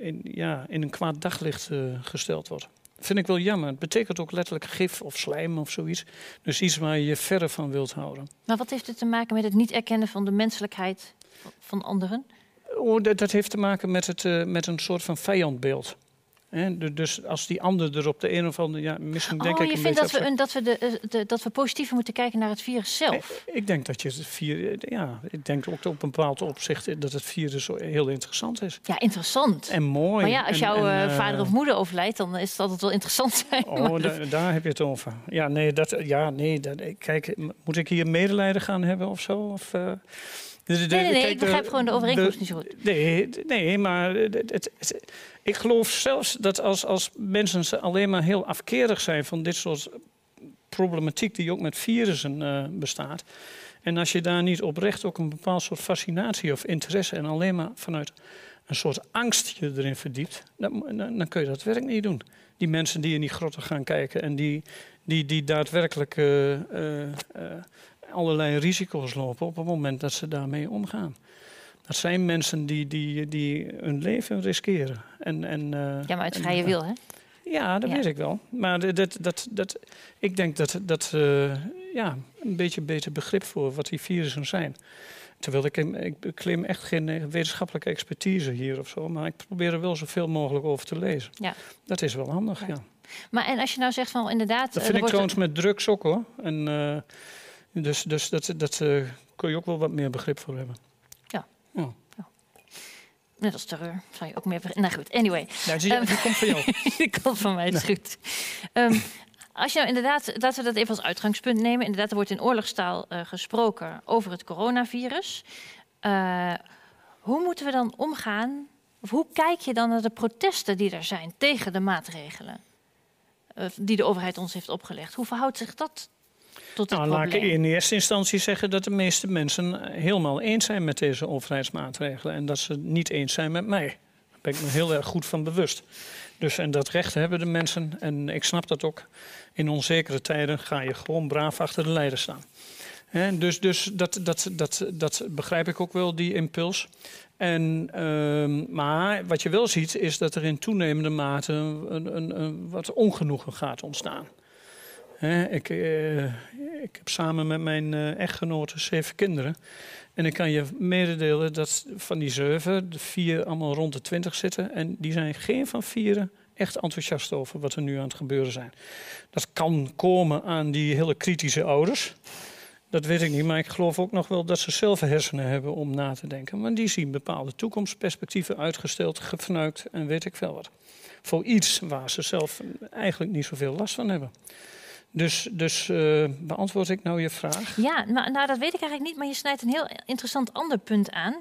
in, ja, in een kwaad daglicht gesteld wordt vind ik wel jammer. Het betekent ook letterlijk gif of slijm of zoiets. Dus iets waar je je verre van wilt houden. Maar wat heeft het te maken met het niet erkennen van de menselijkheid van anderen? Oh, dat, dat heeft te maken met, het, uh, met een soort van vijandbeeld dus als die ander er op de een of andere... Ja, misschien denk oh, ik je vindt dat we, dat, we de, de, dat we positiever moeten kijken naar het virus zelf? Ik, ik denk dat je het virus... Ja, ik denk ook op een bepaald opzicht dat het virus heel interessant is. Ja, interessant. En mooi. Maar ja, als jouw en, vader of moeder overlijdt, dan is het altijd wel interessant zijn. Oh, da, daar heb je het over. Ja, nee, dat, ja, nee dat, kijk, moet ik hier medelijden gaan hebben of zo? Of, uh, nee, nee, nee, ik begrijp gewoon de overeenkomst niet zo goed. Nee, nee maar het, het, ik geloof zelfs dat als, als mensen alleen maar heel afkerig zijn van dit soort problematiek die ook met virussen uh, bestaat. En als je daar niet oprecht ook een bepaald soort fascinatie of interesse en alleen maar vanuit een soort angst je erin verdiept, dan, dan, kun je dat werk niet doen. Die mensen die in die grotten gaan kijken en die, die, die daadwerkelijk uh, uh, allerlei risico's lopen op het moment dat ze daarmee omgaan. Dat zijn mensen die, die, die hun leven riskeren. En, en, uh, ja, maar uit vrije wil, hè? Ja, dat weet ik wel. Maar dat, dat, dat, ik denk dat dat uh, ja, een beetje beter begrip voor wat die virussen zijn. Terwijl ik, ik claim echt geen wetenschappelijke expertise hier of zo. Maar ik probeer er wel zoveel mogelijk over te lezen. Ja. Dat is wel handig, ja. ja. Maar en als je nou zegt van inderdaad... Dat vind ik trouwens met drugs ook hoor. En, uh, dus dus dat, dat uh, kun je ook wel wat meer begrip voor hebben. Ja. Net als terreur, zou je ook meer... Nou goed, anyway. Nou, zie je, um, die komt van jou. die komt van mij, is goed. Um, als je nou inderdaad, laten we dat even als uitgangspunt nemen. Inderdaad, er wordt in oorlogstaal uh, gesproken over het coronavirus. Uh, hoe moeten we dan omgaan, of hoe kijk je dan naar de protesten die er zijn tegen de maatregelen? Uh, die de overheid ons heeft opgelegd. Hoe verhoudt zich dat tot nou, laat ik in eerste instantie zeggen dat de meeste mensen helemaal eens zijn met deze overheidsmaatregelen. En dat ze niet eens zijn met mij. Daar ben ik me heel erg goed van bewust. Dus, en dat recht hebben de mensen. En ik snap dat ook. In onzekere tijden ga je gewoon braaf achter de leider staan. He, dus dus dat, dat, dat, dat begrijp ik ook wel, die impuls. En, uh, maar wat je wel ziet, is dat er in toenemende mate een, een, een wat ongenoegen gaat ontstaan ik, uh, ik heb samen met mijn uh, echtgenote zeven kinderen. En ik kan je mededelen dat van die zeven, de vier allemaal rond de twintig zitten. En die zijn geen van vieren echt enthousiast over wat er nu aan het gebeuren zijn. Dat kan komen aan die hele kritische ouders. Dat weet ik niet, maar ik geloof ook nog wel dat ze zelf hersenen hebben om na te denken. Maar die zien bepaalde toekomstperspectieven uitgesteld, gefnuikt en weet ik veel wat. Voor iets waar ze zelf eigenlijk niet zoveel last van hebben. Dus, dus uh, beantwoord ik nou je vraag? Ja, maar, nou dat weet ik eigenlijk niet, maar je snijdt een heel interessant ander punt aan.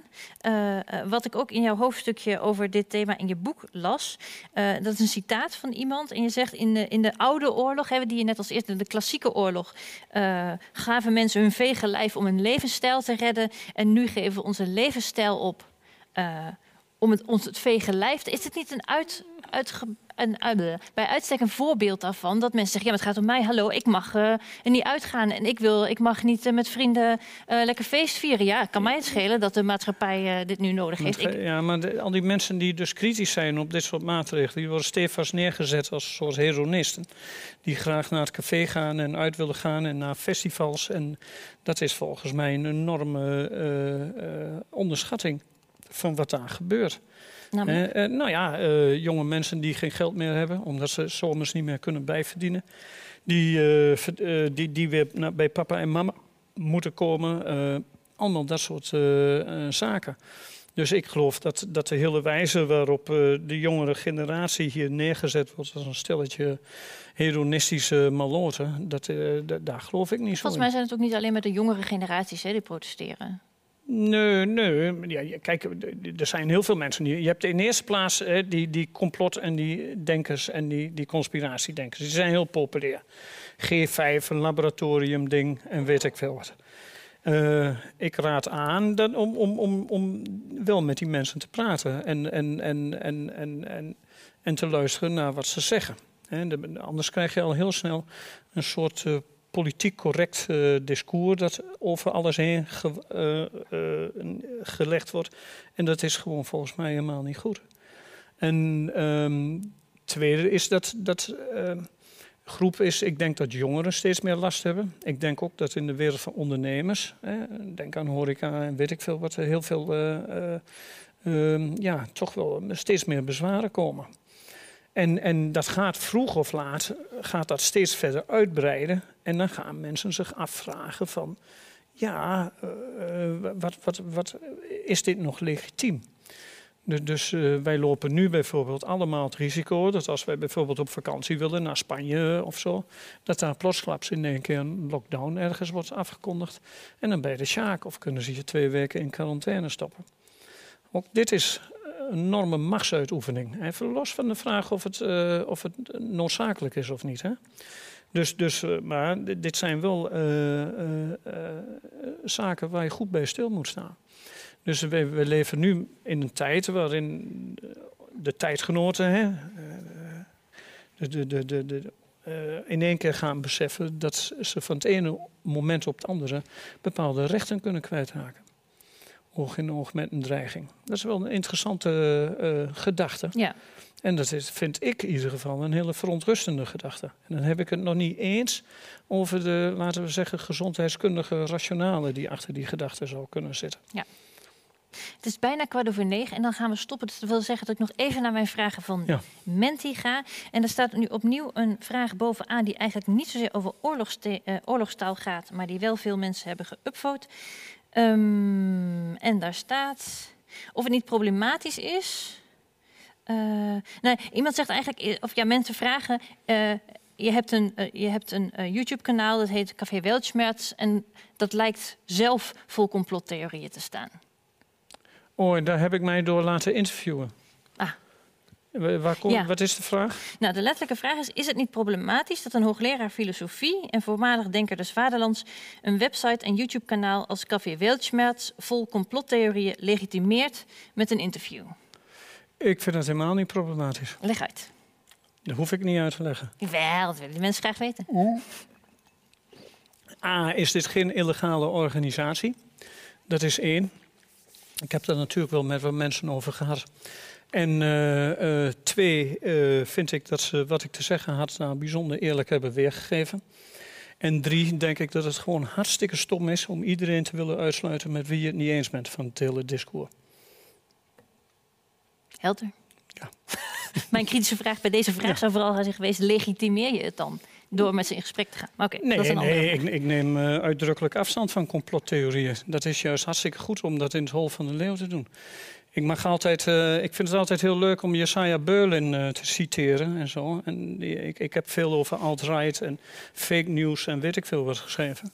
Uh, wat ik ook in jouw hoofdstukje over dit thema in je boek las. Dat is een citaat van iemand. En je zegt in de, in de oude oorlog, die je net als eerste, de klassieke oorlog, gaven mensen hun vege lijf om hun levensstijl te redden. En nu geven we onze levensstijl op om het, ons het vege lijf. Is het niet een uit, uitge, een, bij uitstek een voorbeeld daarvan. Dat mensen zeggen, ja, het gaat om mij. Hallo, ik mag er niet uitgaan. En ik, wil, ik mag niet uh, met vrienden lekker feest vieren. Ja, kan mij het schelen dat de maatschappij dit nu nodig heeft. Ik... Ja, maar de, al die mensen die dus kritisch zijn op dit soort maatregelen... die worden stevast neergezet als soort heronisten. Die graag naar het café gaan en uit willen gaan en naar festivals. En dat is volgens mij een enorme onderschatting van wat daar gebeurt. Nou, uh, nou ja, uh, jonge mensen die geen geld meer hebben, omdat ze zomers niet meer kunnen bijverdienen. Die, die, die weer naar, bij papa en mama moeten komen. allemaal dat soort zaken. Dus ik geloof dat, dat de hele wijze waarop de jongere generatie hier neergezet wordt als een stelletje hedonistische maloten, dat, daar geloof ik niet zo Volgens mij zijn het ook niet alleen met de jongere generaties hè, die protesteren. Nee, nee. Ja, kijk, er zijn heel veel mensen. Je hebt in eerste plaats hè, die, die complot- en die denkers en die, die conspiratiedenkers. Die zijn heel populair. G5, een laboratoriumding en weet ik veel wat. Uh, ik raad aan dat, om, om, om, om wel met die mensen te praten en, en, en, en, en, en, en te luisteren naar wat ze zeggen. Anders krijg je al heel snel een soort eh, politiek correct eh, discours dat over alles heen eh, eh, gelegd wordt. En dat is gewoon volgens mij helemaal niet goed. En ehm tweede is dat, dat ehm, groep is, ik denk dat jongeren steeds meer last hebben. Ik denk ook dat in de wereld van ondernemers, hè, denk aan horeca en weet ik veel wat, heel veel, eh, eh, ehm, ja, toch wel steeds meer bezwaren komen. En, en dat gaat vroeg of laat, gaat dat steeds verder uitbreiden. En dan gaan mensen zich afvragen van, ja, eh, eh, wat, wat, wat, is dit nog legitiem? Dus, eh, wij lopen nu bijvoorbeeld allemaal het risico dat als wij bijvoorbeeld op vakantie willen naar Spanje of zo, dat daar plotsklaps in één keer een lockdown ergens wordt afgekondigd. En dan bij de sjaak of kunnen ze je twee weken in quarantaine stoppen. Ook dit is een enorme machtsuitoefening. Even los van de vraag of het, of het noodzakelijk is of niet. Hè? Dus, dus, eh, maar dit zijn wel eh, eh, zaken waar je goed bij stil moet staan. Dus we, leven nu in een tijd waarin de tijdgenoten hè, de, de, de, de, in één keer gaan beseffen dat ze van het ene moment op het andere bepaalde rechten kunnen kwijtraken. Oog in oog met een dreiging. Dat is wel een interessante gedachte. Ja. En dat is, vind ik in ieder geval een hele verontrustende gedachte. En dan heb ik het nog niet eens over de, laten we zeggen, gezondheidskundige rationale die achter die gedachte zou kunnen zitten. Het is bijna kwart over negen en dan gaan we stoppen. Dus dat wil zeggen dat ik nog even naar mijn vragen van Ja. Menti ga. En er staat nu opnieuw een vraag bovenaan die eigenlijk niet zozeer over eh, oorlogstaal gaat, maar die wel veel mensen hebben geüpvote. Ehm, en daar staat of het niet problematisch is. Eh, nee, iemand zegt eigenlijk, eh, of ja, mensen vragen. eh, je hebt een, je hebt een YouTube-kanaal dat heet Café Weltschmerz. En dat lijkt zelf vol complottheorieën te staan. Oh, en daar heb ik mij door laten interviewen. Ah. Waar Ja. Wat is de vraag? Nou, de letterlijke vraag is: Is het niet problematisch dat een hoogleraar filosofie en voormalig denker des Vaderlands een website en YouTube-kanaal als Café Weltschmerz vol complottheorieën legitimeert met een interview? Ik vind dat helemaal niet problematisch. Leg uit. Dat hoef ik niet uit te leggen. Wel, dat willen de mensen graag weten. A, is dit geen illegale organisatie? Dat is één. Ik heb daar natuurlijk wel met wat mensen over gehad. En eh, eh, twee, eh, vind ik dat ze wat ik te zeggen had nou bijzonder eerlijk hebben weergegeven. En drie, denk ik dat het gewoon hartstikke stom is om iedereen te willen uitsluiten met wie je het niet eens bent van het hele discours. Helder. Ja. Mijn kritische vraag bij deze vraag Ja. zou vooral zijn geweest: legitimeer je het dan door met ze in gesprek te gaan? Maar Nee, dat is een nee ik, ik neem eh, uitdrukkelijk afstand van complottheorieën. Dat is juist hartstikke goed om dat in het hol van de leeuw te doen. Ik, mag altijd, eh, ik vind het altijd heel leuk om Jesaja Berlin eh, te citeren en zo. En die- ik, ik heb veel over alt-right en fake news en weet ik veel wat geschreven.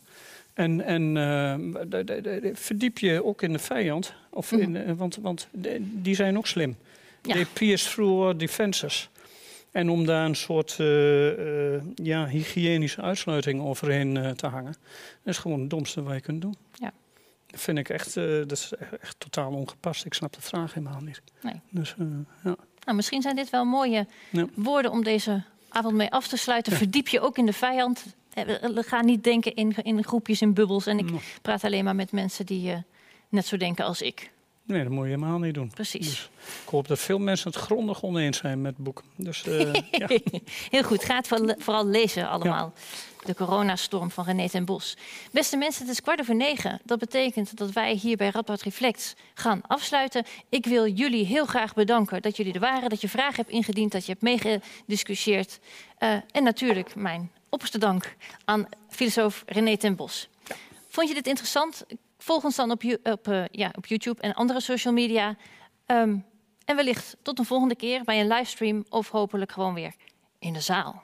En, en de- de- de- verdiep je ook in de vijand, of in, eh, want, want die zijn ook slim. Ja. They pierce through our defenses. En om daar een soort eh, eh, ja, hygiënische uitsluiting overheen eh, te hangen, dat is gewoon het domste wat je kunt doen. Ja. Dat vind ik echt, dat is echt, totaal ongepast. Ik snap de vraag helemaal niet. Nee. Dus, ja. Nou, misschien zijn dit wel mooie Ja. woorden om deze avond mee af te sluiten. Verdiep je ook in de vijand. We- gaan niet denken in, in groepjes, in bubbels. En ik praat alleen maar met mensen die net zo denken als ik. Nee, dat moet je helemaal niet doen. Precies. Dus ik hoop dat veel mensen het grondig oneens zijn met het boek. Dus eh, ja. Heel goed, ga het vooral- lezen allemaal. De coronastorm van René ten Bos. Beste mensen, het is kwart over negen. Dat betekent dat wij hier bij Radboud Reflex gaan afsluiten. Ik wil jullie heel graag bedanken dat jullie er waren. Dat je vragen hebt ingediend, dat je hebt meegediscussieerd. Eh, en natuurlijk mijn opperste dank aan filosoof René ten Bos. Vond je dit interessant? Volg ons dan op, op, eh, ja, op YouTube en andere social media. Ehm, en wellicht tot een volgende keer bij een livestream of hopelijk gewoon weer in de zaal.